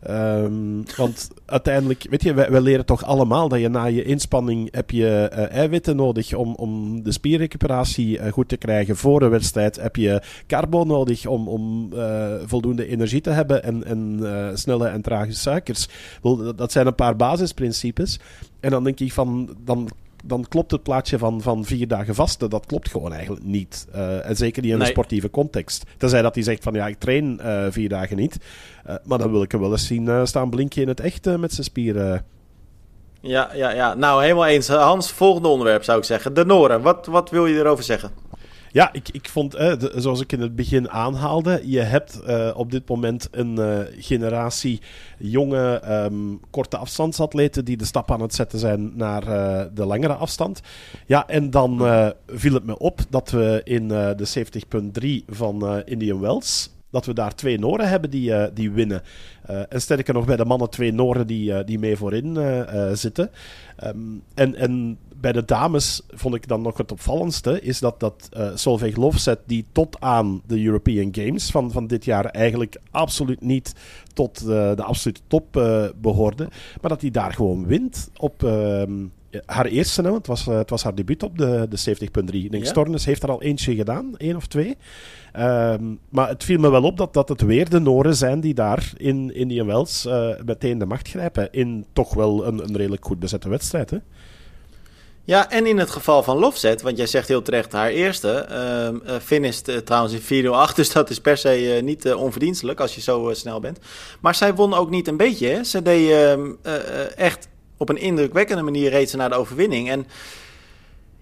Um, want uiteindelijk, weet je, wij, leren toch allemaal dat je na je inspanning heb je uh, eiwitten nodig om, om de spierrecuperatie uh, goed te krijgen. Voor een wedstrijd heb je carbo nodig om, om uh, voldoende energie te hebben en, en snelle en trage suikers. Dat zijn een paar basisprincipes. En dan denk ik van, dan dan klopt het plaatje van, van vier dagen vasten. Dat klopt gewoon eigenlijk niet. Uh, en zeker niet in nee. een sportieve context. Tenzij dat hij zegt van ja, ik train uh, vier dagen niet. Uh, maar dan wil ik hem wel eens zien staan blinken in het echt met zijn spieren. Ja, ja, ja, nou helemaal eens. Hans, volgende onderwerp zou ik zeggen. De Noren, wat, wat wil je erover zeggen? Ja, ik, ik vond, eh, zoals ik in het begin aanhaalde, je hebt uh, op dit moment een uh, generatie jonge, um, korte afstandsatleten die de stap aan het zetten zijn naar de langere afstand. Ja, en dan viel het me op dat we in de 70.3 van Indian Wells dat we daar twee Noren hebben die, uh, die winnen. Uh, en sterker nog, bij de mannen twee Noren die, die mee voorin zitten. Um, en, en bij de dames vond ik dan nog het opvallendste, is dat, dat uh, Solveig Lofzet, die tot aan de European Games van, van dit jaar eigenlijk absoluut niet tot uh, de absolute top uh, behoorde, maar dat hij daar gewoon wint op ehm, haar eerste, nou, het, was, het was haar debuut op de, de 70.3. Ik denk, ja? Stornes heeft er al eentje gedaan, één of twee. Um, maar het viel me wel op dat, dat het weer de Noren zijn die daar in Indian Wells meteen de macht grijpen. In toch wel een, een redelijk goed bezette wedstrijd, hè? Ja, en in het geval van Lofzet, want jij zegt heel terecht haar eerste, uh, uh, finished uh, trouwens in 408, dus dat is per se uh, niet onverdienstelijk als je zo snel bent. Maar zij won ook niet een beetje, hè? Ze deed ehm, echt op een indrukwekkende manier reed ze naar de overwinning. En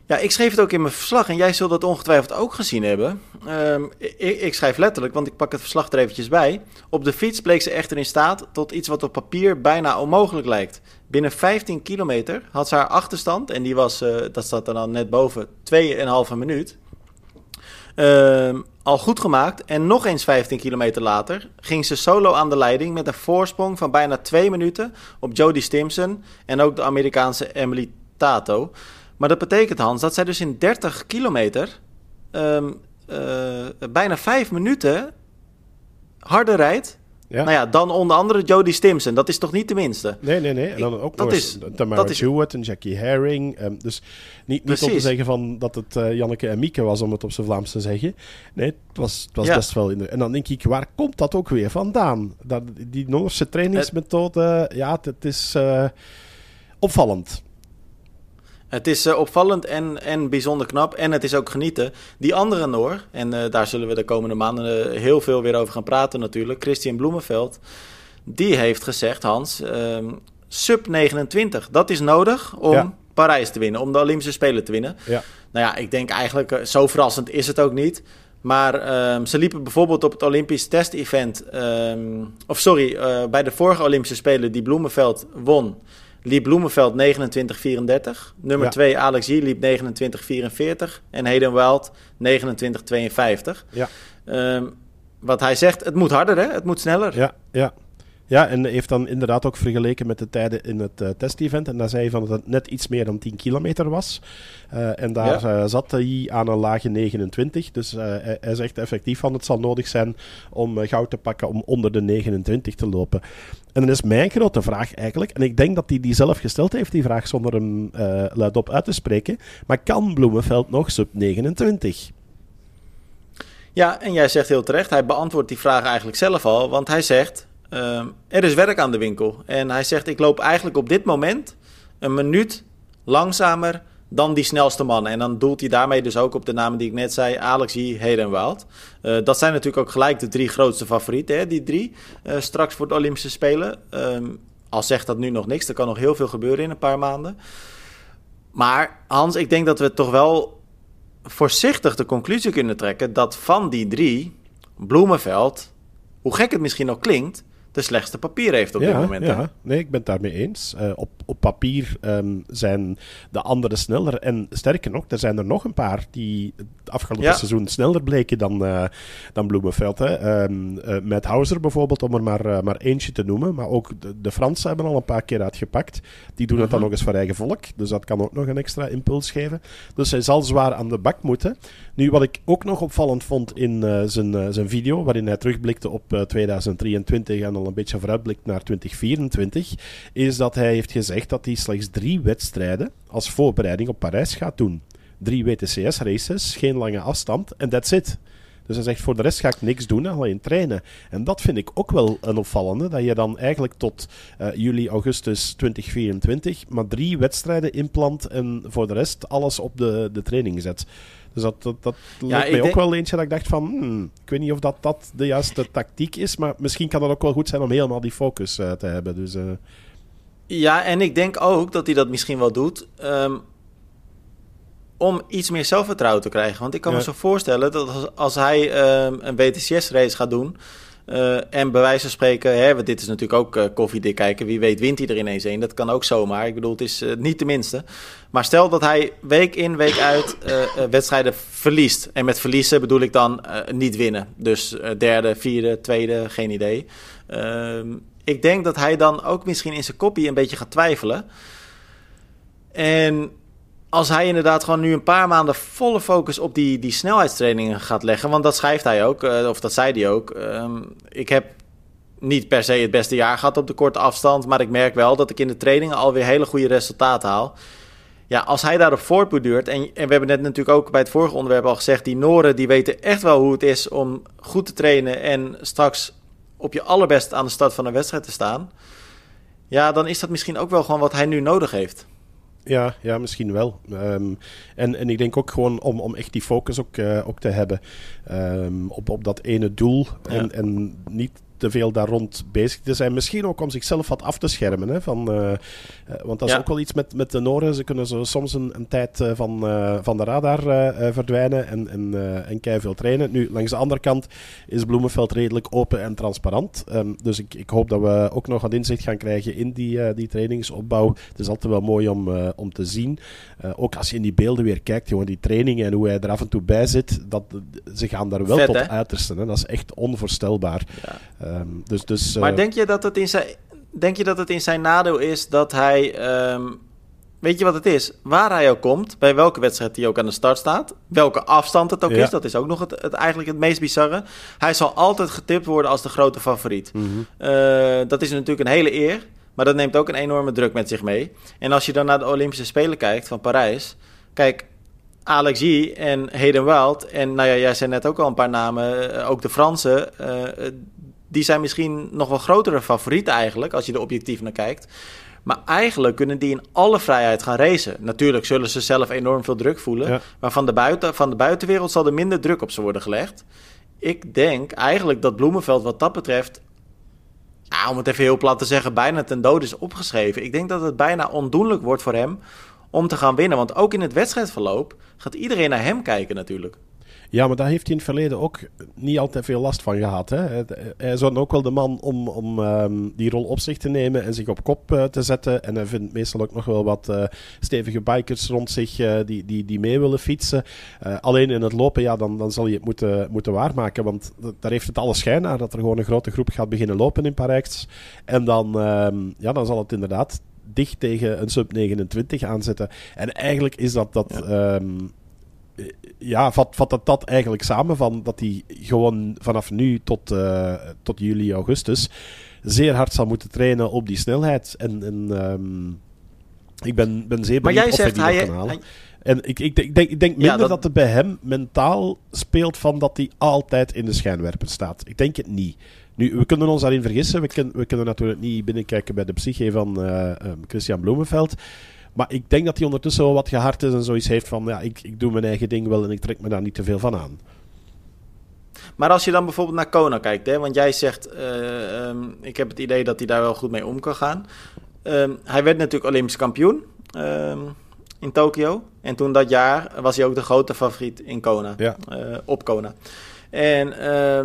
ja, ik schreef het ook in mijn verslag en jij zult dat ongetwijfeld ook gezien hebben. Um, ik, ik, schrijf letterlijk, want ik pak het verslag er eventjes bij. Op de fiets bleek ze echter in staat tot iets wat op papier bijna onmogelijk lijkt. Binnen 15 kilometer had ze haar achterstand, en die was, uh, dat staat er dan net boven, 2,5 minuut. Um, al goed gemaakt en nog eens 15 kilometer later ging ze solo aan de leiding met een voorsprong van bijna 2 minuten op Jodie Stimson en ook de Amerikaanse Emily Tato. Maar dat betekent, Hans, dat zij dus in 30 kilometer um, bijna vijf minuten harder rijdt ja. Nou ja, dan onder andere Jodie Stimson. Dat is toch niet de minste? Nee, nee, nee. En dan ook nog is, Tamara Jewett en Jackie Herring. Um, dus niet, niet om te zeggen van dat het uh, Janneke en Mieke was, om het op zijn Vlaams te zeggen. Nee, het was, het was best wel... In de, en dan denk ik, waar komt dat ook weer vandaan? Dat, die Noorse trainingsmethode, ja, het, is uh, opvallend. Het is uh, opvallend en, en bijzonder knap. En het is ook genieten. Die andere Noor, en uh, daar zullen we de komende maanden uh, heel veel weer over gaan praten natuurlijk. Christian Bloemenveld. Die heeft gezegd, Hans, ehm, sub 29. Dat is nodig om ja. Parijs te winnen. Om de Olympische Spelen te winnen. Ja. Nou ja, ik denk eigenlijk, zo verrassend is het ook niet. Maar um, ze liepen bijvoorbeeld op het Olympisch test-event. Um, of sorry, bij de vorige Olympische Spelen die Bloemenveld won liep Bloemenveld 29-34. Nummer 2 Alex Yee liep 29-44. En Hayden Wild 29-52. Ja. Um, wat hij zegt, het moet harder hè? Het moet sneller. Ja, ja. Ja, en heeft dan inderdaad ook vergeleken met de tijden in het uh, testevent. En daar zei hij van dat het net iets meer dan 10 kilometer was. Uh, en daar ja. uh, zat hij aan een lage 29. Dus hij, hij, zegt effectief van het zal nodig zijn om goud te pakken om onder de 29 te lopen. En dan is mijn grote vraag eigenlijk, en ik denk dat hij die zelf gesteld heeft, die vraag zonder hem luidop uit te spreken. Maar kan Bloemenveld nog sub 29? Ja, en jij zegt heel terecht, hij beantwoordt die vraag eigenlijk zelf al. Want hij zegt, uh, er is werk aan de winkel. En hij zegt, ik loop eigenlijk op dit moment een minuut langzamer dan die snelste man. En dan doelt hij daarmee dus ook op de namen die ik net zei, Alex Hayden Wild. Uh, dat zijn natuurlijk ook gelijk de drie grootste favorieten, hè, die drie, uh, straks voor de Olympische Spelen. Um, al zegt dat nu nog niks, er kan nog heel veel gebeuren in een paar maanden. Maar Hans, ik denk dat we toch wel voorzichtig de conclusie kunnen trekken dat van die drie, Bloemenveld, hoe gek het misschien ook klinkt, de slechtste papier heeft op dit moment. Ja, nee, ik ben het daarmee eens. Uh, op, op papier um, zijn de anderen sneller. En sterker nog, er zijn er nog een paar die het afgelopen ja. seizoen sneller bleken dan, uh, dan Bloemenveld. Hè. Um, uh, Matt Hauser bijvoorbeeld, om er maar, maar eentje te noemen. Maar ook de, de Fransen hebben al een paar keer uitgepakt. Die doen het dan mhm. nog eens voor eigen volk. Dus dat kan ook nog een extra impuls geven. Dus hij zal zwaar aan de bak moeten. Nu, wat ik ook nog opvallend vond in zijn, zijn video, waarin hij terugblikte op 2023 en al een beetje vooruitblikt naar 2024, is dat hij heeft gezegd dat hij slechts drie wedstrijden als voorbereiding op Parijs gaat doen. Drie WTCS-races, geen lange afstand en that's it. Dus hij zegt, voor de rest ga ik niks doen, alleen trainen. En dat vind ik ook wel een opvallende, dat je dan eigenlijk tot juli, augustus 2024 maar drie wedstrijden inplant en voor de rest alles op de, de training zet. Dus dat, dat, dat ja, mij ook wel eentje dat ik dacht van, hmm, ik weet niet of dat, dat de juiste tactiek is, maar misschien kan dat ook wel goed zijn om helemaal die focus uh, te hebben. Dus, uh... Ja, en ik denk ook dat hij dat misschien wel doet. Um, om iets meer zelfvertrouwen te krijgen. Want ik kan ja. me zo voorstellen dat als, als hij um, een WTCS-race gaat doen. Uh, en bij wijze van spreken, hè, want dit is natuurlijk ook uh, koffiedik kijken. Wie weet wint hij er ineens een. Dat kan ook zomaar. Ik bedoel, het is uh, niet de minste. Maar stel dat hij week in, week uit wedstrijden verliest. En met verliezen bedoel ik dan niet winnen. Dus derde, vierde, tweede, geen idee. Ehm, ik denk dat hij dan ook misschien in zijn kopie een beetje gaat twijfelen. En als hij inderdaad gewoon nu een paar maanden volle focus op die, die snelheidstrainingen gaat leggen. Want dat schrijft hij ook, uh, of dat zei hij ook. Um, ik heb niet per se het beste jaar gehad op de korte afstand. Maar ik merk wel dat ik in de trainingen alweer hele goede resultaten haal. Ja, als hij daarop voortborduurt. En, en we hebben net natuurlijk ook bij het vorige onderwerp al gezegd. Die Noren die weten echt wel hoe het is om goed te trainen. En straks op je allerbest aan de start van een wedstrijd te staan. Ja, dan is dat misschien ook wel gewoon wat hij nu nodig heeft. Ja, ja, misschien wel. Um, en, en ik denk ook gewoon om, om echt die focus ook, uh, ook te hebben um, op, op dat ene doel. Ja. En, en niet te veel daar rond bezig te zijn. Misschien ook om zichzelf wat af te schermen. Hè, van, uh, want dat is ja. ook wel iets met, met de Noren. Ze kunnen zo soms een, een tijd uh, van, van de radar verdwijnen en, en, en kei veel trainen. Nu, langs de andere kant is Bloemenveld redelijk open en transparant. Um, dus ik, ik hoop dat we ook nog wat inzicht gaan krijgen in die, die trainingsopbouw. Het is altijd wel mooi om, om te zien. ook als je in die beelden weer kijkt, jongen, die trainingen en hoe hij er af en toe bij zit. Dat, ze gaan daar wel Vet, tot hè? uiterste. Hè? Dat is echt onvoorstelbaar. Ja. Um, dus, dus, maar uh, denk je dat het in zijn. Denk je dat het in zijn nadeel is dat hij um, weet je wat het is? Waar hij ook komt, bij welke wedstrijd hij ook aan de start staat, welke afstand het ook is, dat is ook nog het, het, eigenlijk het meest bizarre. Hij zal altijd getipt worden als de grote favoriet. Mhm. Eh, dat is natuurlijk een hele eer, maar dat neemt ook een enorme druk met zich mee. En als je dan naar de Olympische Spelen kijkt van Parijs, kijk, Alex G en Hayden Wild, en nou ja, jij zei net ook al een paar namen, eh, ook de Fransen, uh, die zijn misschien nog wel grotere favorieten eigenlijk, als je er objectief naar kijkt. Maar eigenlijk kunnen die in alle vrijheid gaan racen. Natuurlijk zullen ze zelf enorm veel druk voelen. Maar van de, buiten, van de buitenwereld zal er minder druk op ze worden gelegd. Ik denk eigenlijk dat Bloemenveld wat dat betreft... Ja, om het even heel plat te zeggen, bijna ten dode is opgeschreven. Ik denk dat het bijna ondoenlijk wordt voor hem om te gaan winnen. Want ook in het wedstrijdverloop gaat iedereen naar hem kijken natuurlijk. Ja, maar daar heeft hij in het verleden ook niet altijd veel last van gehad. Hè? Hij is ook wel de man om, om ehm, die rol op zich te nemen en zich op kop uh, te zetten. En hij vindt meestal ook nog wel wat uh, stevige bikers rond zich uh, die, die, die mee willen fietsen. alleen in het lopen, ja, dan, dan zal je het moeten, moeten waarmaken. Want daar heeft het alle schijn naar dat er gewoon een grote groep gaat beginnen lopen in Parijs. En dan, ehm, ja, dan zal het inderdaad dicht tegen een sub 29 aanzetten. En eigenlijk is dat dat. Ja. Um, ja, vat, vat dat, dat eigenlijk samen van dat hij gewoon vanaf nu tot, uh, tot juli, augustus zeer hard zal moeten trainen op die snelheid. En, en um, ik ben, ben zeer benieuwd of hij die hij, kan halen. Hij, en ik, ik, ik, denk, ik denk minder ja, dat... dat het bij hem mentaal speelt van dat hij altijd in de schijnwerper staat. Ik denk het niet. Nu, we kunnen ons daarin vergissen. We, kun, we kunnen natuurlijk niet binnenkijken bij de psyche van uh, um, Christian Bloemenveld. Maar ik denk dat hij ondertussen wel wat gehard is en zoiets heeft van... ja, ik, ik doe mijn eigen ding wel en ik trek me daar niet te veel van aan. Maar als je dan bijvoorbeeld naar Kona kijkt, hè, want jij zegt... Uh, um, ik heb het idee dat hij daar wel goed mee om kan gaan. Um, hij werd natuurlijk Olympisch kampioen um, in Tokio. En toen dat jaar was hij ook de grote favoriet in Kona. Ja. Uh, op Kona. En uh,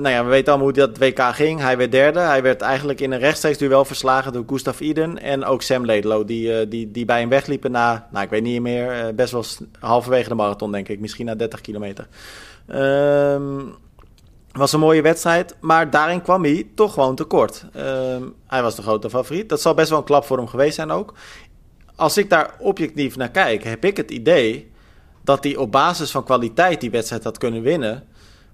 nou ja, we weten allemaal hoe dat WK ging. Hij werd derde. Hij werd eigenlijk in een rechtstreeks duel verslagen door Gustav Iden en ook Sam Ledlow. Die, uh, die, die bij hem wegliepen na, nou ik weet niet meer, uh, best wel halverwege de marathon denk ik. Misschien na 30 kilometer. Um, was een mooie wedstrijd, maar daarin kwam hij toch gewoon tekort. Um, hij was de grote favoriet. Dat zal best wel een klap voor hem geweest zijn ook. Als ik daar objectief naar kijk, heb ik het idee dat hij op basis van kwaliteit die wedstrijd had kunnen winnen.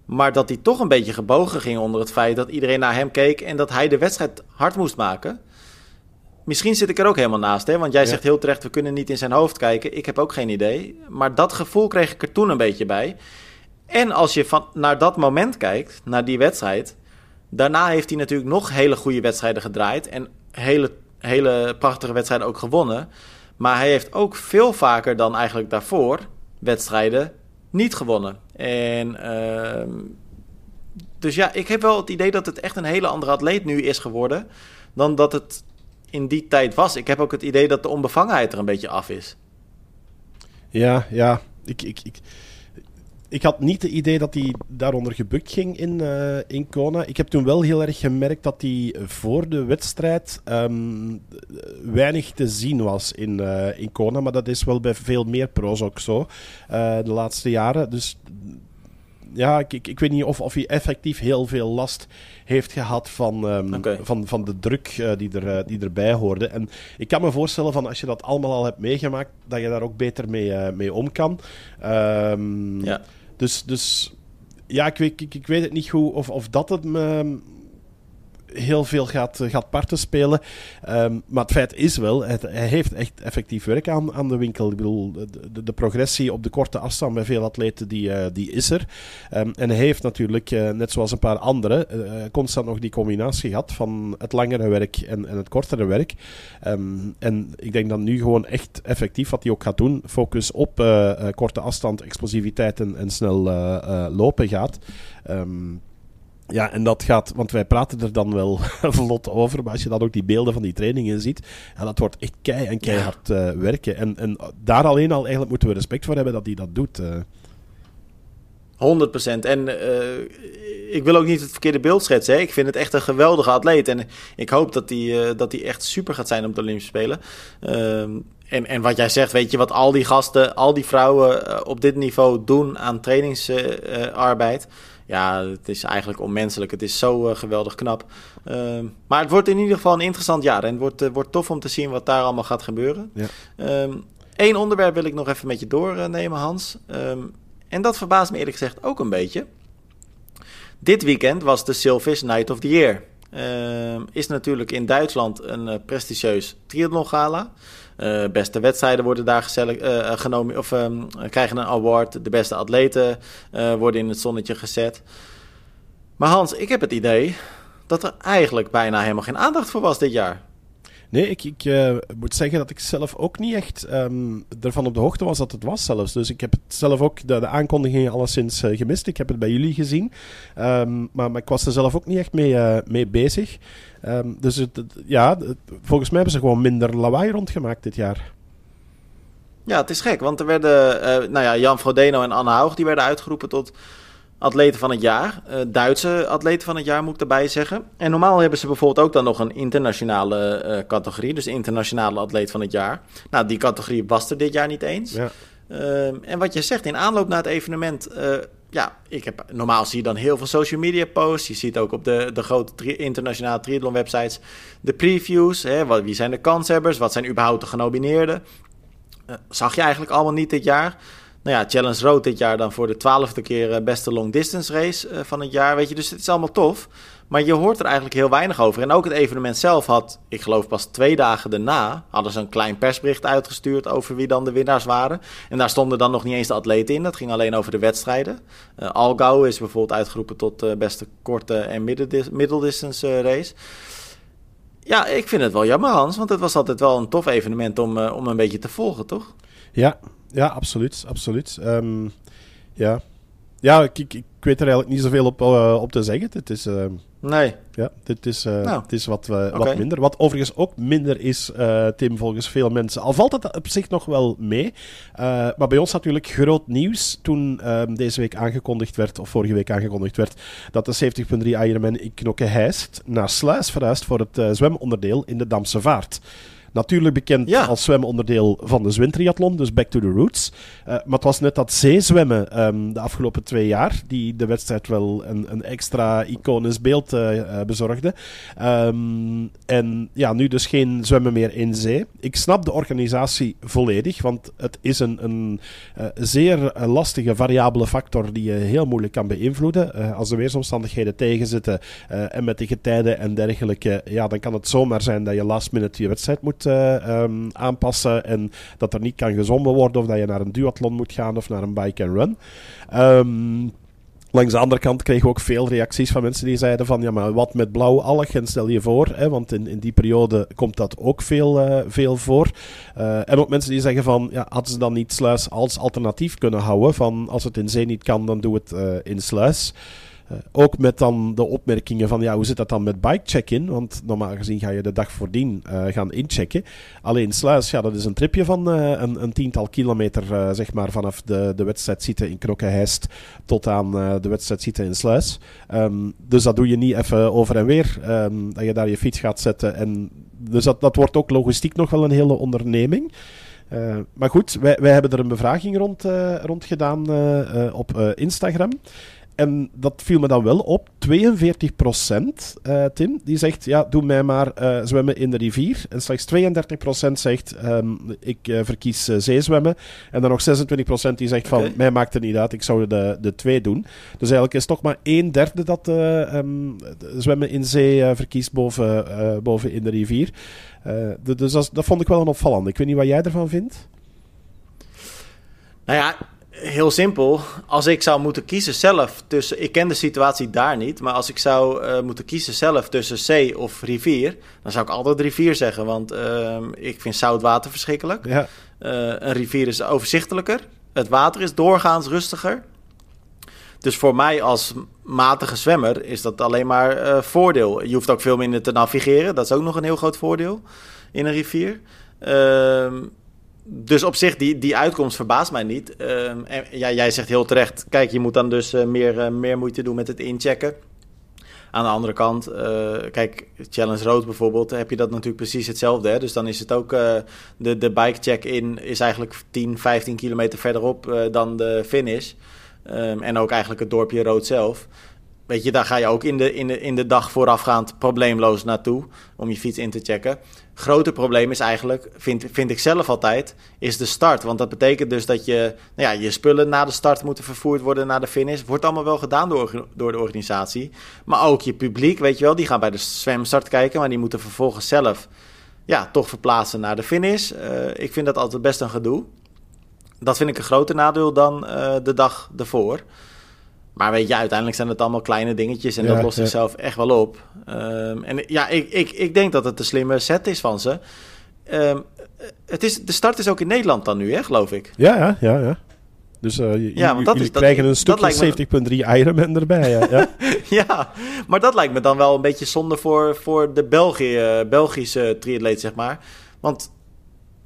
Maar dat hij toch een beetje gebogen ging onder het feit dat iedereen naar hem keek en dat hij de wedstrijd hard moest maken. Misschien zit ik er ook helemaal naast, hè? want jij zegt heel terecht, we kunnen niet in zijn hoofd kijken. Ik heb ook geen idee. Maar dat gevoel kreeg ik er toen een beetje bij. En als je van, naar dat moment kijkt, naar die wedstrijd. Daarna heeft hij natuurlijk nog hele goede wedstrijden gedraaid. En hele, hele prachtige wedstrijden ook gewonnen. Maar hij heeft ook veel vaker dan eigenlijk daarvoor wedstrijden niet gewonnen. En uh, dus ja, ik heb wel het idee dat het echt een hele andere atleet nu is geworden dan dat het in die tijd was. Ik heb ook het idee dat de onbevangenheid er een beetje af is. Ja, ja. Ik, ik, ik, ik had niet het idee dat hij daaronder gebukt ging in, uh, in Kona. Ik heb toen wel heel erg gemerkt dat hij voor de wedstrijd um, weinig te zien was in, uh, in Kona. Maar dat is wel bij veel meer pro's ook zo uh, de laatste jaren. Dus ja, ik, ik, ik, weet niet of, of hij effectief heel veel last heeft gehad van, um, okay. van, van de druk uh, die, er, uh, die erbij hoorde. En ik kan me voorstellen van als je dat allemaal al hebt meegemaakt, dat je daar ook beter mee, uh, mee om kan. Um, ja. Dus, dus ja, ik weet, ik, ik weet het niet goed of, of dat het me heel veel gaat, gaat parten spelen. Um, maar het feit is wel, hij heeft echt effectief werk aan, aan de winkel. Ik bedoel, de, de progressie op de korte afstand bij veel atleten, die, uh, die is er. Um, en hij heeft natuurlijk, uh, net zoals een paar anderen, constant nog die combinatie gehad van het langere werk en, en het kortere werk. Um, en ik denk dat nu gewoon echt effectief wat hij ook gaat doen, focus op korte afstand, explosiviteit en, en snel lopen gaat. Ja, en dat gaat, want wij praten er dan wel vlot over, maar als je dan ook die beelden van die trainingen ziet, ja, dat wordt echt kei en keihard uh, werken. En, en daar alleen al eigenlijk moeten we respect voor hebben dat hij dat doet. Uh. 100%. En uh, ik wil ook niet het verkeerde beeld schetsen. Hè. Ik vind het echt een geweldige atleet. En ik hoop dat hij, uh, dat echt super gaat zijn op de Olympische Spelen. Uh, en, en wat jij zegt, weet je wat al die gasten, al die vrouwen op dit niveau doen aan trainingsarbeid ja, het is eigenlijk onmenselijk. Het is zo uh, geweldig knap. Uh, maar het wordt in ieder geval een interessant jaar. En het wordt, uh, wordt tof om te zien wat daar allemaal gaat gebeuren. Ja. Um, Eén onderwerp wil ik nog even met je doornemen, Hans. Ehm, en dat verbaast me eerlijk gezegd ook een beetje. Dit weekend was de Silvis Night of the Year. Is natuurlijk in Duitsland een uh, prestigieus triathlon gala. Uh, beste wedstrijden worden daar uh, genomen of um, krijgen een award. De beste atleten worden in het zonnetje gezet. Maar Hans, ik heb het idee dat er eigenlijk bijna helemaal geen aandacht voor was dit jaar. Nee, ik, ik uh, moet zeggen dat ik zelf ook niet echt um, ervan op de hoogte was dat het was zelfs. Dus ik heb het zelf ook, de, de aankondigingen alleszins uh, gemist. Ik heb het bij jullie gezien. Um, maar, ik was er zelf ook niet echt mee, uh, mee bezig. Um, dus het, ja, volgens mij hebben ze gewoon minder lawaai rondgemaakt dit jaar. Ja, het is gek, want er werden, nou ja, Jan Frodeno en Anne Haug, die werden uitgeroepen tot atleten van het jaar. Uh, Duitse atleten van het jaar moet ik erbij zeggen. En normaal hebben ze bijvoorbeeld ook dan nog een internationale uh, categorie. Dus internationale atleet van het jaar. Nou, die categorie was er dit jaar niet eens. Ja. Uh, en wat je zegt, in aanloop naar het evenement... ja, ik heb, normaal zie je dan heel veel social media posts. Je ziet ook op de, de grote tri internationale triathlon websites de previews. Hè, wat, wie zijn de kanshebbers? Wat zijn überhaupt de genomineerden? zag je eigenlijk allemaal niet dit jaar... Nou ja, Challenge Road dit jaar dan voor de twaalfde keer eh, beste long distance race eh, van het jaar. Weet je, dus het is allemaal tof. Maar je hoort er eigenlijk heel weinig over. En ook het evenement zelf had, ik geloof pas twee dagen daarna, hadden ze een klein persbericht uitgestuurd over wie dan de winnaars waren. En daar stonden dan nog niet eens de atleten in. Dat ging alleen over de wedstrijden. Uh, is bijvoorbeeld uitgeroepen tot uh, beste korte en middeldistance race. Ja, ik vind het wel jammer, Hans. Want het was altijd wel een tof evenement om, om een beetje te volgen, toch? Ja, ja, absoluut. absoluut. Um, ja, ja ik, ik, ik, weet er eigenlijk niet zoveel op, uh, op te zeggen. Het is, uh, nee. Ja, dit is, uh, nou. het is wat, okay. wat minder. Wat overigens ook minder is, Tim, volgens veel mensen. Al valt het op zich nog wel mee. maar bij ons natuurlijk groot nieuws toen ehm, deze week aangekondigd werd, of vorige week aangekondigd werd, dat de 70.3 Ironman in Knokke Heist naar Sluis verhuist voor het zwemonderdeel in de Damse Vaart. Natuurlijk bekend ja. als zwemonderdeel van de zwintriathlon, dus back to the roots. Uh, maar het was net dat zeezwemmen um, de afgelopen twee jaar, die de wedstrijd wel een, een extra iconisch beeld uh, uh, bezorgde. Um, en ja, nu dus geen zwemmen meer in zee. Ik snap de organisatie volledig, want het is een, een zeer lastige, variabele factor die je heel moeilijk kan beïnvloeden. als de weersomstandigheden tegenzitten en met de getijden en dergelijke, ja, dan kan het zomaar zijn dat je last minute je wedstrijd moet um, aanpassen en dat er niet kan gezongen worden of dat je naar een duathlon moet gaan of naar een bike and run. Um, Langs de andere kant kregen we ook veel reacties van mensen die zeiden van ja, maar wat met blauw alg en stel je voor, hè, want in, in die periode komt dat ook veel, uh, veel voor. Uh, en ook mensen die zeggen van ja, hadden ze dan niet sluis als alternatief kunnen houden van als het in zee niet kan, dan doe het uh, in sluis. Uh, ook met dan de opmerkingen van ja, hoe zit dat dan met bike check-in? Want normaal gezien ga je de dag voordien uh, gaan inchecken. Alleen Sluis, ja, dat is een tripje van uh, een, een, tiental kilometer, zeg maar, vanaf de, de wedstrijd zitten in Knokke-Heist tot aan de wedstrijd zitten in Sluis. Um, dus dat doe je niet even over en weer, um, dat je daar je fiets gaat zetten. En dus dat, dat wordt ook logistiek nog wel een hele onderneming. Maar goed, wij, wij hebben er een bevraging rond, rond gedaan op Instagram. En dat viel me dan wel op. 42 procent, uh, Tim, die zegt, ja, doe mij maar uh, zwemmen in de rivier. En slechts 32 procent zegt, um, ik uh, verkies zeezwemmen. En dan nog 26 procent die zegt, okay. van, mij maakt het niet uit, ik zou de, de twee doen. Dus eigenlijk is toch maar een derde dat um, zwemmen in zee verkiest boven, boven in de rivier. dus dat, dat vond ik wel een opvallend. Ik weet niet wat jij ervan vindt. Nou ja, Heel simpel. Als ik zou moeten kiezen zelf tussen. Ik ken de situatie daar niet. Maar als ik zou uh, moeten kiezen zelf tussen zee of rivier. Dan zou ik altijd rivier zeggen. Want uh, ik vind zout water verschrikkelijk. Ja. Uh, een rivier is overzichtelijker. Het water is doorgaans rustiger. Dus voor mij als matige zwemmer is dat alleen maar voordeel. Je hoeft ook veel minder te navigeren. Dat is ook nog een heel groot voordeel in een rivier. Ehm, dus op zich, die, die uitkomst verbaast mij niet. En, ja, jij zegt heel terecht, kijk, je moet dan dus uh, meer, uh, meer moeite doen met het inchecken. Aan de andere kant, uh, kijk, Challenge Road bijvoorbeeld, heb je dat natuurlijk precies hetzelfde. Hè? Dus dan is het ook, de, de bike check-in is eigenlijk 10, 15 kilometer verderop dan de finish. Um, en ook eigenlijk het dorpje Rood zelf. weet je, daar ga je ook in de, in, de, in de dag voorafgaand probleemloos naartoe om je fiets in te checken. Grote probleem is eigenlijk, vind, vind ik zelf altijd, is de start. Want dat betekent dus dat je, nou ja, je spullen na de start moeten vervoerd worden naar de finish. Wordt allemaal wel gedaan door, door de organisatie. Maar ook je publiek, weet je wel, die gaan bij de zwemstart kijken, maar die moeten vervolgens zelf ja, toch verplaatsen naar de finish. Uh, ik vind dat altijd best een gedoe. Dat vind ik een groter nadeel dan uh, de dag ervoor. Maar weet je, uiteindelijk zijn het allemaal kleine dingetjes en dat lost zichzelf echt wel op. Um, en ja, ik, ik, ik denk dat het een slimme set is van ze. Um, het is, de start is ook in Nederland dan nu, hè, geloof ik. Ja, ja, ja. ja. Dus uh, ja, want dat is, krijgen een stukje 70.3 Ironman erbij. Ja. ja. ja, maar dat lijkt me dan wel een beetje zonde voor, voor de België, Belgische triatleet, zeg maar. Want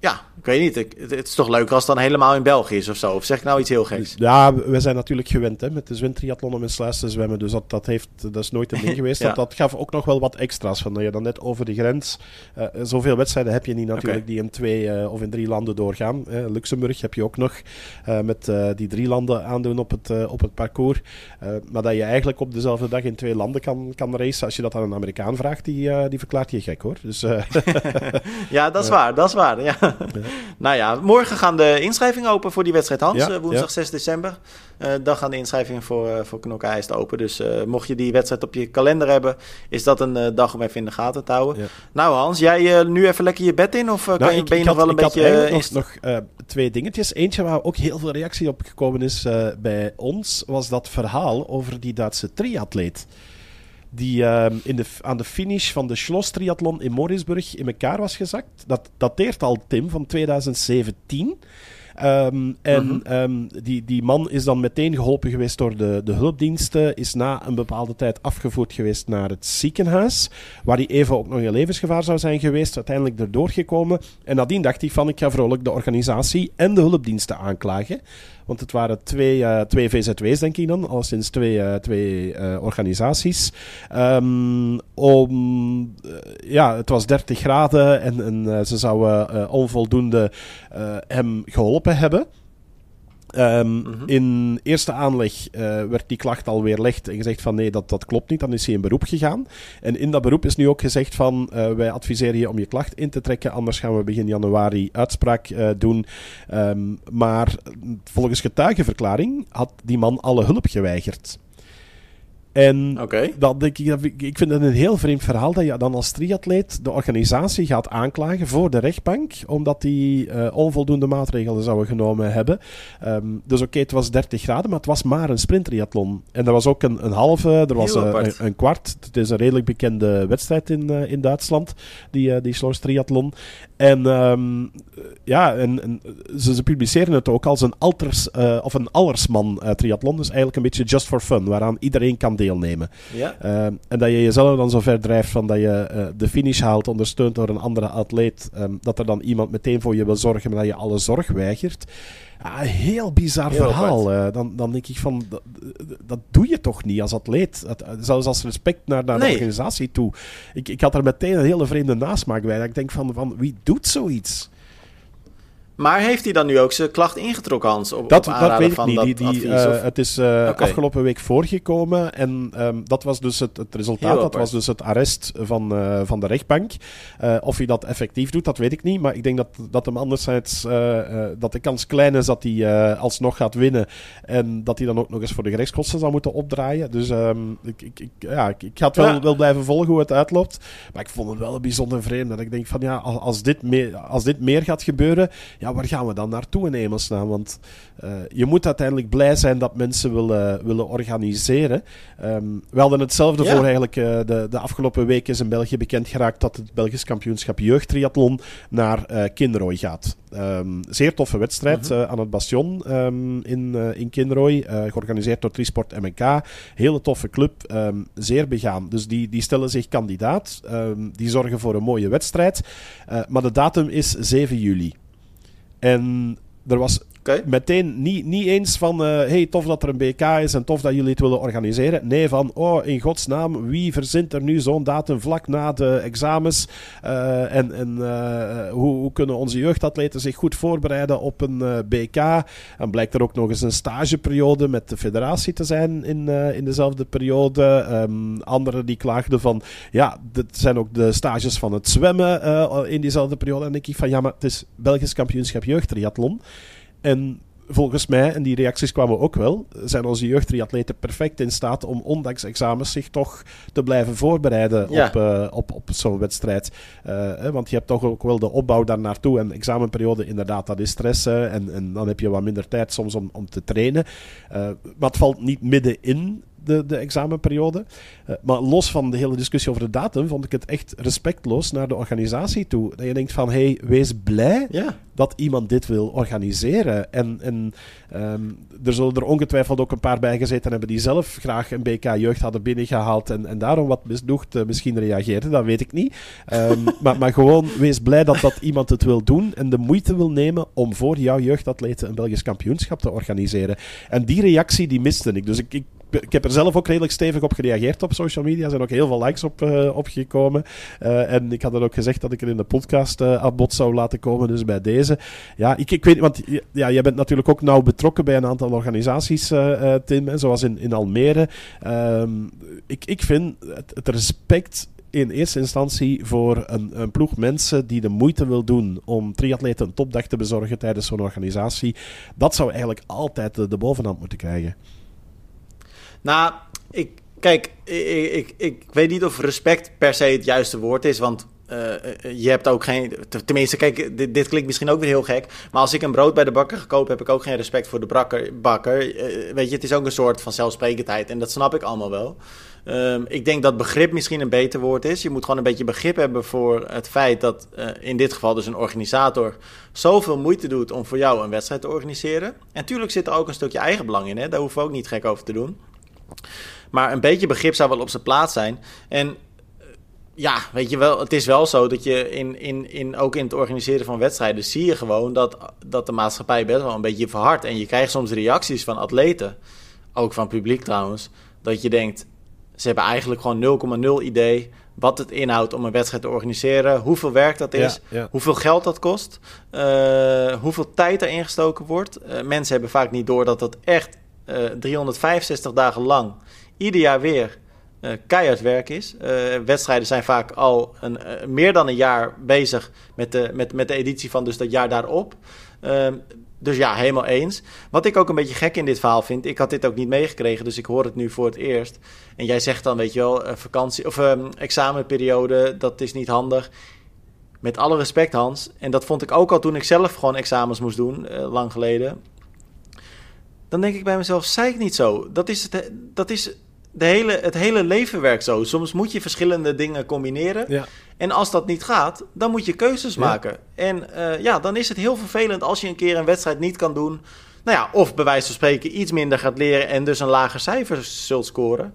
ja, ik weet niet. het is toch leuk als het dan helemaal in België is of zo? Of zeg ik nou iets heel geks? Ja, we zijn natuurlijk gewend hè, met de zwintriathlon om in Sluis te zwemmen. Dus dat, dat, heeft, dat is nooit een ding geweest. dat, dat gaf ook nog wel wat extra's. Van dat je dan net over de grens... Uh, zoveel wedstrijden heb je niet natuurlijk die in twee uh, of in drie landen doorgaan. Uh, Luxemburg heb je ook nog met die drie landen aandoen op het, op het parcours. maar dat je eigenlijk op dezelfde dag in twee landen kan, kan racen. Als je dat aan een Amerikaan vraagt, die, die verklaart je gek hoor. Dus, ja, dat is waar. Dat is waar. Ja. nou ja, morgen gaan de inschrijvingen open voor die wedstrijd Hans. Ja, woensdag 6 december. Uh, dan gaan de inschrijvingen voor, uh, voor Knokke open. Dus uh, mocht je die wedstrijd op je kalender hebben, is dat een dag om even in de gaten te houden. Ja. Nou Hans, jij nu even lekker je bed in? Of nou, kan je, ik, ben je nog wel een beetje... Nog, nog twee dingetjes. Eentje waar ook heel veel reactie op gekomen is bij ons, was dat verhaal over die Duitse triatleet die uh, in de, aan de finish van de Schloss Triathlon in Morisburg in elkaar was gezakt. Dat dateert al, Tim, van 2017. Um, en -hmm. um, die, die man is dan meteen geholpen geweest door de, de hulpdiensten. Is na een bepaalde tijd afgevoerd geweest naar het ziekenhuis. Waar hij even ook nog in levensgevaar zou zijn geweest. Uiteindelijk erdoor gekomen. En nadien dacht hij van ik ga vrolijk de organisatie en de hulpdiensten aanklagen. Want het waren twee, uh, twee VZW's, denk ik dan. Al sinds twee, uh, twee uh, organisaties. Um, om, ja, het was 30 graden en, en ze zouden onvoldoende hem geholpen hebben. Um, mm -hmm. In eerste aanleg uh, werd die klacht al weerlegd en gezegd van nee, dat, dat klopt niet. Dan is hij in beroep gegaan. En in dat beroep is nu ook gezegd van uh, wij adviseren je om je klacht in te trekken. Anders gaan we begin januari uitspraak uh, doen. Um, maar volgens getuigenverklaring had die man alle hulp geweigerd. En okay. dat, ik, ik vind het een heel vreemd verhaal dat je dan als triatleet de organisatie gaat aanklagen voor de rechtbank, omdat die uh, onvoldoende maatregelen zouden genomen hebben. Um, dus oké, okay, het was 30 graden, maar het was maar een sprinttriathlon. En er was ook een, een halve, er was een, een, kwart. Het is een redelijk bekende wedstrijd in, uh, in Duitsland, die, uh, die Sloors triathlon. En um, ja, en, en ze, ze, publiceren het ook als een alters, of een allersman triathlon. Dus eigenlijk een beetje just for fun, waaraan iedereen kan deelnemen. Ja. Uh, en dat je jezelf dan zo ver drijft van dat je uh, de finish haalt, ondersteund door een andere atleet, um, dat er dan iemand meteen voor je wil zorgen, maar dat je alle zorg weigert. Ja, heel bizar heel verhaal. Uh, dan, dan denk ik van, dat, dat, doe je toch niet als atleet? Dat, zelfs als respect naar, naar nee. de organisatie toe. Ik, ik had er meteen een hele vreemde nasmaak bij. Dat ik denk van, van wie doet zoiets? Maar heeft hij dan nu ook zijn klacht ingetrokken, Hans? Op, dat, op dat weet ik niet. Die, die, advies, uh, het is uh, okay. afgelopen week voorgekomen. En um, dat was dus het, het resultaat. Heel dat was dus het arrest van, uh, van de rechtbank. of hij dat effectief doet, dat weet ik niet. Maar ik denk dat, dat hem anderzijds... dat de kans klein is dat hij alsnog gaat winnen. En dat hij dan ook nog eens voor de gerechtskosten zou moeten opdraaien. Dus um, ik, ik, ik, ja, ik, ik ga het wel, ja. wel blijven volgen hoe het uitloopt. Maar ik vond het wel een bijzonder vreemd. Dat ik denk van ja, als, als, dit, meer, als dit meer gaat gebeuren... Ja, ja, waar gaan we dan naartoe in hemelsnaam? Want uh, je moet uiteindelijk blij zijn dat mensen willen, willen organiseren. Um, we hadden hetzelfde ja. voor eigenlijk uh, de, de afgelopen week is in België bekend geraakt dat het Belgisch kampioenschap jeugdtriathlon naar uh, Kinrooi gaat. Um, zeer toffe wedstrijd -hmm. aan het Bastion um, in, in Kinrooi, georganiseerd door Trisport MK. Hele toffe club, zeer begaan. Dus die, die stellen zich kandidaat, die zorgen voor een mooie wedstrijd. maar de datum is 7 juli. En er was Meteen niet, niet eens van, uh, hey, tof dat er een BK is en tof dat jullie het willen organiseren. Nee, van, oh, in godsnaam, wie verzint er nu zo'n datum vlak na de examens? Uh, en en uh, hoe, hoe, kunnen onze jeugdatleten zich goed voorbereiden op een BK? En blijkt er ook nog eens een stageperiode met de federatie te zijn in, in dezelfde periode. Um, anderen die klaagden van, ja, dit zijn ook de stages van het zwemmen in diezelfde periode. En denk ik van, ja, maar het is Belgisch kampioenschap jeugdtriathlon. En volgens mij, en die reacties kwamen ook wel, zijn onze jeugdtriatleten perfect in staat om ondanks examens zich toch te blijven voorbereiden op, uh, op, op zo'n wedstrijd. Uh, want je hebt toch ook wel de opbouw daar naartoe. En examenperiode, inderdaad, dat is stress. en, en dan heb je wat minder tijd soms om, om te trainen. Uh, maar het valt niet middenin de, de examenperiode. Uh, maar los van de hele discussie over de datum, vond ik het echt respectloos naar de organisatie toe. Dat je denkt van, hey, wees blij ja. dat iemand dit wil organiseren. En, en um, er zullen er ongetwijfeld ook een paar bij gezeten hebben die zelf graag een BK Jeugd hadden binnengehaald en, en daarom wat misnoegd uh, misschien reageerden, dat weet ik niet. Um, maar, maar gewoon, wees blij dat, dat iemand het wil doen en de moeite wil nemen om voor jouw jeugdatleten een Belgisch kampioenschap te organiseren. En die reactie, die miste ik. Dus ik, ik ik heb er zelf ook redelijk stevig op gereageerd op social media. Er zijn ook heel veel likes op, uh, opgekomen. Uh, en ik had er ook gezegd dat ik er in de podcast uh, aan bod zou laten komen. Dus bij deze. Ja, ik, ik weet want ja, jij bent natuurlijk ook nauw betrokken bij een aantal organisaties, Tim. Zoals in, in Almere. Um, ik, ik vind het, het respect in eerste instantie voor een, een, ploeg mensen die de moeite wil doen om triatleten een topdag te bezorgen tijdens zo'n organisatie. Dat zou eigenlijk altijd de, de bovenhand moeten krijgen. Nou, ik, kijk, ik, ik, weet niet of respect per se het juiste woord is, want uh, je hebt ook geen. Tenminste, kijk, dit, klinkt misschien ook weer heel gek. Maar als ik een brood bij de bakker gekocht heb ik ook geen respect voor de bakker. bakker. Uh, weet je, het is ook een soort van zelfsprekendheid. En dat snap ik allemaal wel. Um, ik denk dat begrip misschien een beter woord is. Je moet gewoon een beetje begrip hebben voor het feit dat in dit geval dus een organisator zoveel moeite doet om voor jou een wedstrijd te organiseren. En tuurlijk zit er ook een stukje eigen belang in. Hè? Daar hoeven we ook niet gek over te doen. Maar een beetje begrip zou wel op zijn plaats zijn. En eh, ja, weet je wel, het is wel zo dat je in, in, in, ook in het organiseren van wedstrijden zie je gewoon dat, dat de maatschappij best wel een beetje verhardt. En je krijgt soms reacties van atleten, ook van publiek trouwens, dat je denkt, ze hebben eigenlijk gewoon 0,0 idee wat het inhoudt om een wedstrijd te organiseren, hoeveel werk dat is, hoeveel geld dat kost, uh, hoeveel tijd er ingestoken wordt. Uh, mensen hebben vaak niet door dat dat echt 365 eh, dagen lang, ieder jaar weer uh, keihard werk is. Uh, wedstrijden zijn vaak al een, meer dan een jaar bezig met de, met, met de editie van dus dat jaar daarop. Ehm, dus ja, helemaal eens. Wat ik ook een beetje gek in dit verhaal vind, ik had dit ook niet meegekregen, dus ik hoor het nu voor het eerst. En jij zegt dan, weet je wel, vakantie of um, examenperiode, dat is niet handig. Met alle respect, Hans. En dat vond ik ook al toen ik zelf gewoon examens moest doen, lang geleden dan denk ik bij mezelf, zei ik niet zo. Dat is, het, dat is de hele, het hele leven werkt zo. Soms moet je verschillende dingen combineren. Ja. En als dat niet gaat, dan moet je keuzes maken. En uh, ja, dan is het heel vervelend als je een keer een wedstrijd niet kan doen. Nou ja, of bij wijze van spreken iets minder gaat leren en dus een lager cijfer zult scoren.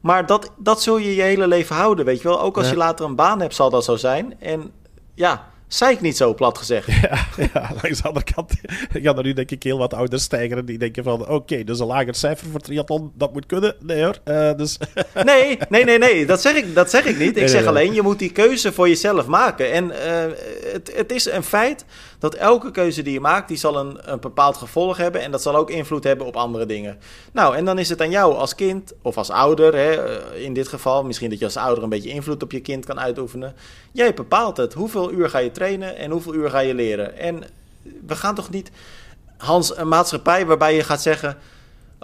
Maar dat, dat zul je je hele leven houden, weet je wel. Ook als je later een baan hebt, zal dat zo zijn. En ja, zei ik niet zo plat gezegd. Ja, ja langs de andere kant gaan er nu denk ik heel wat ouders stijgeren die denken van... Oké, dus een lager cijfer voor triathlon, dat moet kunnen. Nee hoor, uh, dus... Nee, nee, nee, nee, dat zeg ik, dat zeg ik niet. Ik zeg alleen, je moet die keuze voor jezelf maken. En uh, het, het is een feit dat elke keuze die je maakt, die zal een, een bepaald gevolg hebben. En dat zal ook invloed hebben op andere dingen. Nou, en dan is het aan jou als kind of als ouder, hè, eh, in dit geval. Misschien dat je als ouder een beetje invloed op je kind kan uitoefenen. Jij bepaalt het. Hoeveel uur ga je trainen en hoeveel uur ga je leren? En we gaan toch niet, Hans, een maatschappij waarbij je gaat zeggen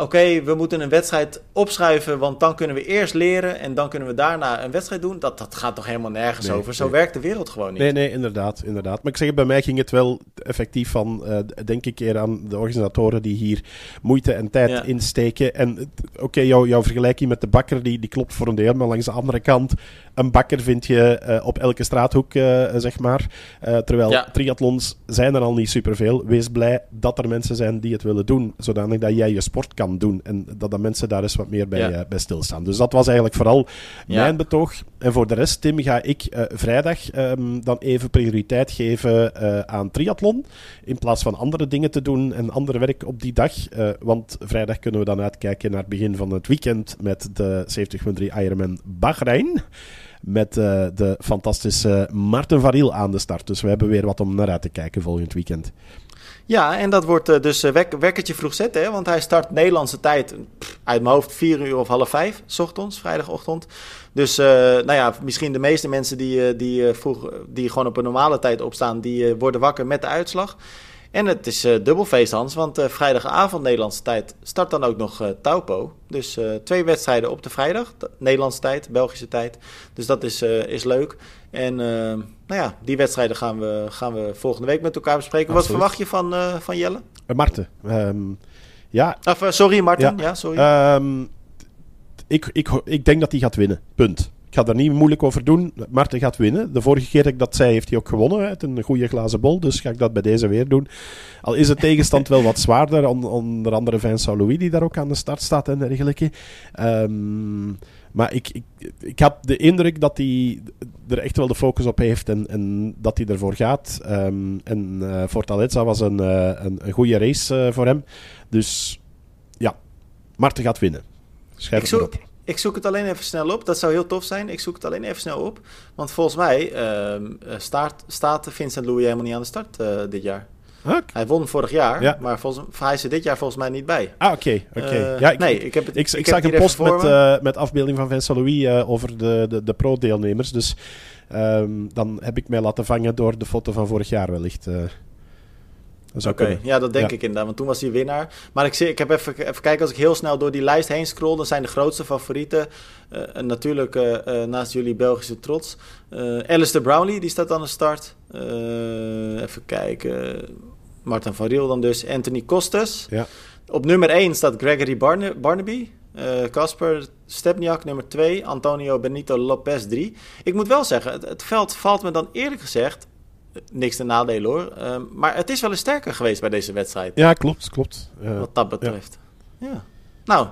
oké, we moeten een wedstrijd opschuiven, want dan kunnen we eerst leren en dan kunnen we daarna een wedstrijd doen. Dat, dat gaat toch helemaal nergens over. Zo werkt de wereld gewoon niet. Nee, nee, inderdaad, inderdaad. Maar ik zeg, bij mij ging het wel effectief van, uh, denk ik keer aan de organisatoren die hier moeite en tijd insteken. En oké, jouw vergelijking met de bakker, die, die klopt voor een deel, maar langs de andere kant, een bakker vind je uh, op elke straathoek, uh, zeg maar. terwijl ja. triathlons zijn er al niet superveel. Wees blij dat er mensen zijn die het willen doen, zodanig dat jij je sport kan kan doen. En dat, dat mensen daar eens wat meer bij, uh, bij stilstaan. Dus dat was eigenlijk vooral mijn betoog. En voor de rest, Tim, ga ik uh, vrijdag um, dan even prioriteit geven uh, aan triathlon. In plaats van andere dingen te doen en ander werk op die dag. want vrijdag kunnen we dan uitkijken naar het begin van het weekend met de 70.3 Ironman Bahrein met uh, de fantastische Marten Variel aan de start. Dus we hebben weer wat om naar uit te kijken volgend weekend. Ja, en dat wordt uh, dus wek wekkertje vroeg zetten, hè? want hij start Nederlandse tijd uit mijn hoofd 4 uur of half 5, s ochtends, vrijdagochtend. Dus uh, nou ja, misschien de meeste mensen die, die, vroeg, die gewoon op een normale tijd opstaan, die worden wakker met de uitslag. En het is uh, dubbelfeest, Hans, want vrijdagavond Nederlandse tijd start dan ook nog Taupo. Dus twee wedstrijden op de vrijdag, Nederlandse tijd, Belgische tijd. Dus dat is, is leuk. En nou ja, die wedstrijden gaan we, gaan we volgende week met elkaar bespreken. Absoluut. Wat verwacht je van, van Jelle? Marten. Um, ja. Of, sorry, Marten. Ja, ja sorry. Um, ik, ik, ik denk dat hij gaat winnen. Punt. Ik ga daar niet moeilijk over doen. Marten gaat winnen. De vorige keer dat ik dat zei, heeft hij ook gewonnen. Uit een goede glazen bol. Dus ga ik dat bij deze weer doen. Al is de tegenstand wel wat zwaarder. onder andere Vincent Louis, die daar ook aan de start staat en dergelijke. Um, maar ik, ik, ik had de indruk dat hij er echt wel de focus op heeft en, en dat hij ervoor gaat. Um, en uh, Fortaleza was een, uh, een, een, goede race uh, voor hem. Dus ja, Marten gaat winnen. Schrijf het op. Ik zoek het alleen even snel op. Dat zou heel tof zijn. Ik zoek het alleen even snel op. Want volgens mij uh, staat, staat Vincent Louis helemaal niet aan de start dit jaar. Okay. Hij won vorig jaar, ja. maar volgens, hij is er dit jaar volgens mij niet bij. Ah, oké. oké. Okay. Uh, ja, ik, nee, ik heb het. Ik, ik, ik zag een post met, uh, met afbeelding van Vincent Louis uh, over de, de, de pro-deelnemers. Dus um, dan heb ik mij laten vangen door de foto van vorig jaar wellicht. Oké, okay. ja, dat denk ja. ik inderdaad, want toen was hij winnaar. Maar ik, zie, ik heb even, even kijken, als ik heel snel door die lijst heen scroll, dan zijn de grootste favorieten uh, natuurlijk uh, uh, naast jullie Belgische trots. Alistair Brownlee, die staat aan de start. even kijken, Martin van Riel dan dus. Anthony Costes. Ja. Op nummer 1 staat Gregory Barna Barnaby. Casper Stepniak nummer 2. Antonio Benito Lopez 3. Ik moet wel zeggen, het, het veld valt me dan eerlijk gezegd niks te nadelen hoor. Uh, maar het is wel eens sterker geweest bij deze wedstrijd. Ja, klopt, klopt. Uh, wat dat betreft. Ja. ja. Nou,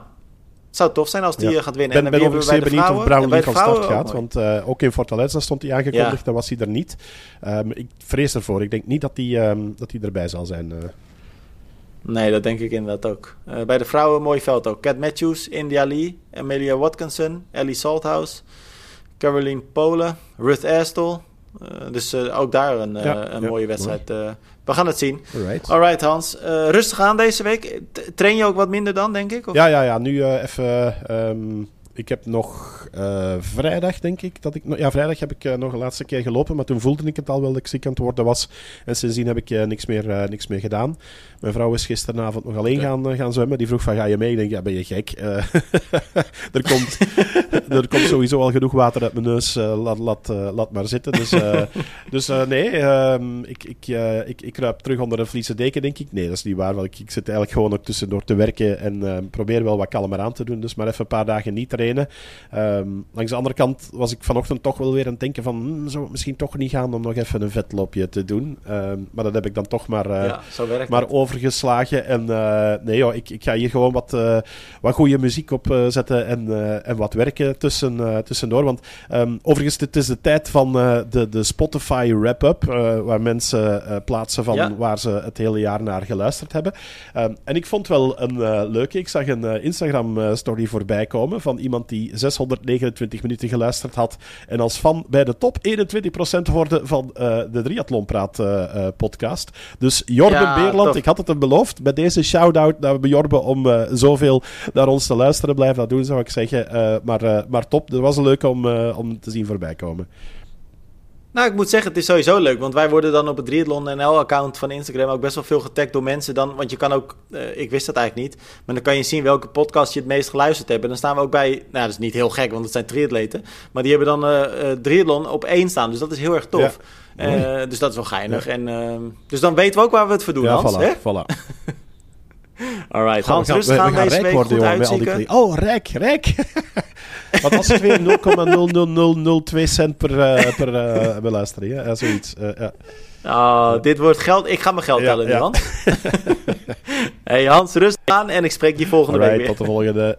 zou tof zijn als die ja. gaat winnen. Ben, en ben overigens zeer benieuwd of Brownlee van start gaat. Want uh, ook in Fortaleza stond hij aangekondigd, ja. dan was hij er niet. Um, ik vrees ervoor. Ik denk niet dat hij, um, dat hij erbij zal zijn. Nee, dat denk ik inderdaad ook. bij de vrouwen mooi veld ook. Cat Matthews, India Lee, Amelia Watkinson, Ellie Salthouse, Caroline Polen, Ruth Astle, dus uh, ook daar een, ja, uh, een mooie wedstrijd. we gaan het zien. Alright, Alright Hans. rustig aan deze week. Train je ook wat minder dan, denk ik? Of? Ja, ja, ja. Nu even... Um, ik heb nog uh, vrijdag, denk ik. Dat ik, ja, vrijdag heb ik uh, nog een laatste keer gelopen. Maar toen voelde ik het al wel dat ik ziek aan het worden was. En sindsdien heb ik uh, niks, meer, niks meer gedaan. Mijn vrouw is gisteravond nog alleen okay. gaan, gaan zwemmen. Die vroeg van, ga je mee? Ik denk, ja, ben je gek? er, komt, er komt sowieso al genoeg water uit mijn neus. laat, laat, laat maar zitten. Dus, dus nee, um, ik, ik, ik, ik kruip terug onder een vliese deken, denk ik. Nee, dat is niet waar. Want ik, ik zit eigenlijk gewoon ook tussendoor te werken. En probeer wel wat kalmer aan te doen. Dus maar even een paar dagen niet trainen. Um, langs de andere kant was ik vanochtend toch wel weer aan het denken van... Hmm, zou het misschien toch niet gaan om nog even een vetloopje te doen. Um, maar dat heb ik dan toch maar, uh, ja, maar overgeslagen. En uh, nee joh, ik, ik ga hier gewoon wat, uh, wat goede muziek op zetten en, en wat werken tussen, tussendoor. Want um, overigens, het is de tijd van de, de Spotify wrap-up. waar mensen plaatsen van ja. waar ze het hele jaar naar geluisterd hebben. en ik vond wel een leuke. Ik zag een Instagram-story voorbij komen van iemand die 629 minuten geluisterd had. En als fan bij de top 21% worden van uh, de Triathlonpraat uh, uh, podcast. Dus Jorben ja, Beerland, ik had het hem beloofd. Bij deze shout-out naar Jorben om zoveel naar ons te luisteren. Blijf dat doen, zou ik zeggen. maar, maar top, dat was leuk om, om te zien voorbij komen. Nou, ik moet zeggen, het is sowieso leuk. Want wij worden dan op het Triathlon NL-account van Instagram ook best wel veel getagd door mensen. Dan, want je kan ook, uh, ik wist dat eigenlijk niet, maar dan kan je zien welke podcast je het meest geluisterd hebt. En dan staan we ook bij, nou dat is niet heel gek, want het zijn triatleten. Maar die hebben dan uh, uh, triathlon op één staan, dus dat is heel erg tof. Ja. dus dat is wel geinig. Ja. En, ehm, dus dan weten we ook waar we het voor doen, ja, Hans. Voilà, hè? voilà. Alright, Hans, we gaan, rustig aan deze week worden, jongen, met al die Oh, rijk, rijk. Want als het weer 0,00002 cent per, uh, per uh, beluistering, hè? zoiets. Uh, ja. Oh, dit wordt geld. Ik ga mijn geld tellen nu, Hans. hey Hans, rustig aan en ik spreek je volgende week weer. tot de volgende.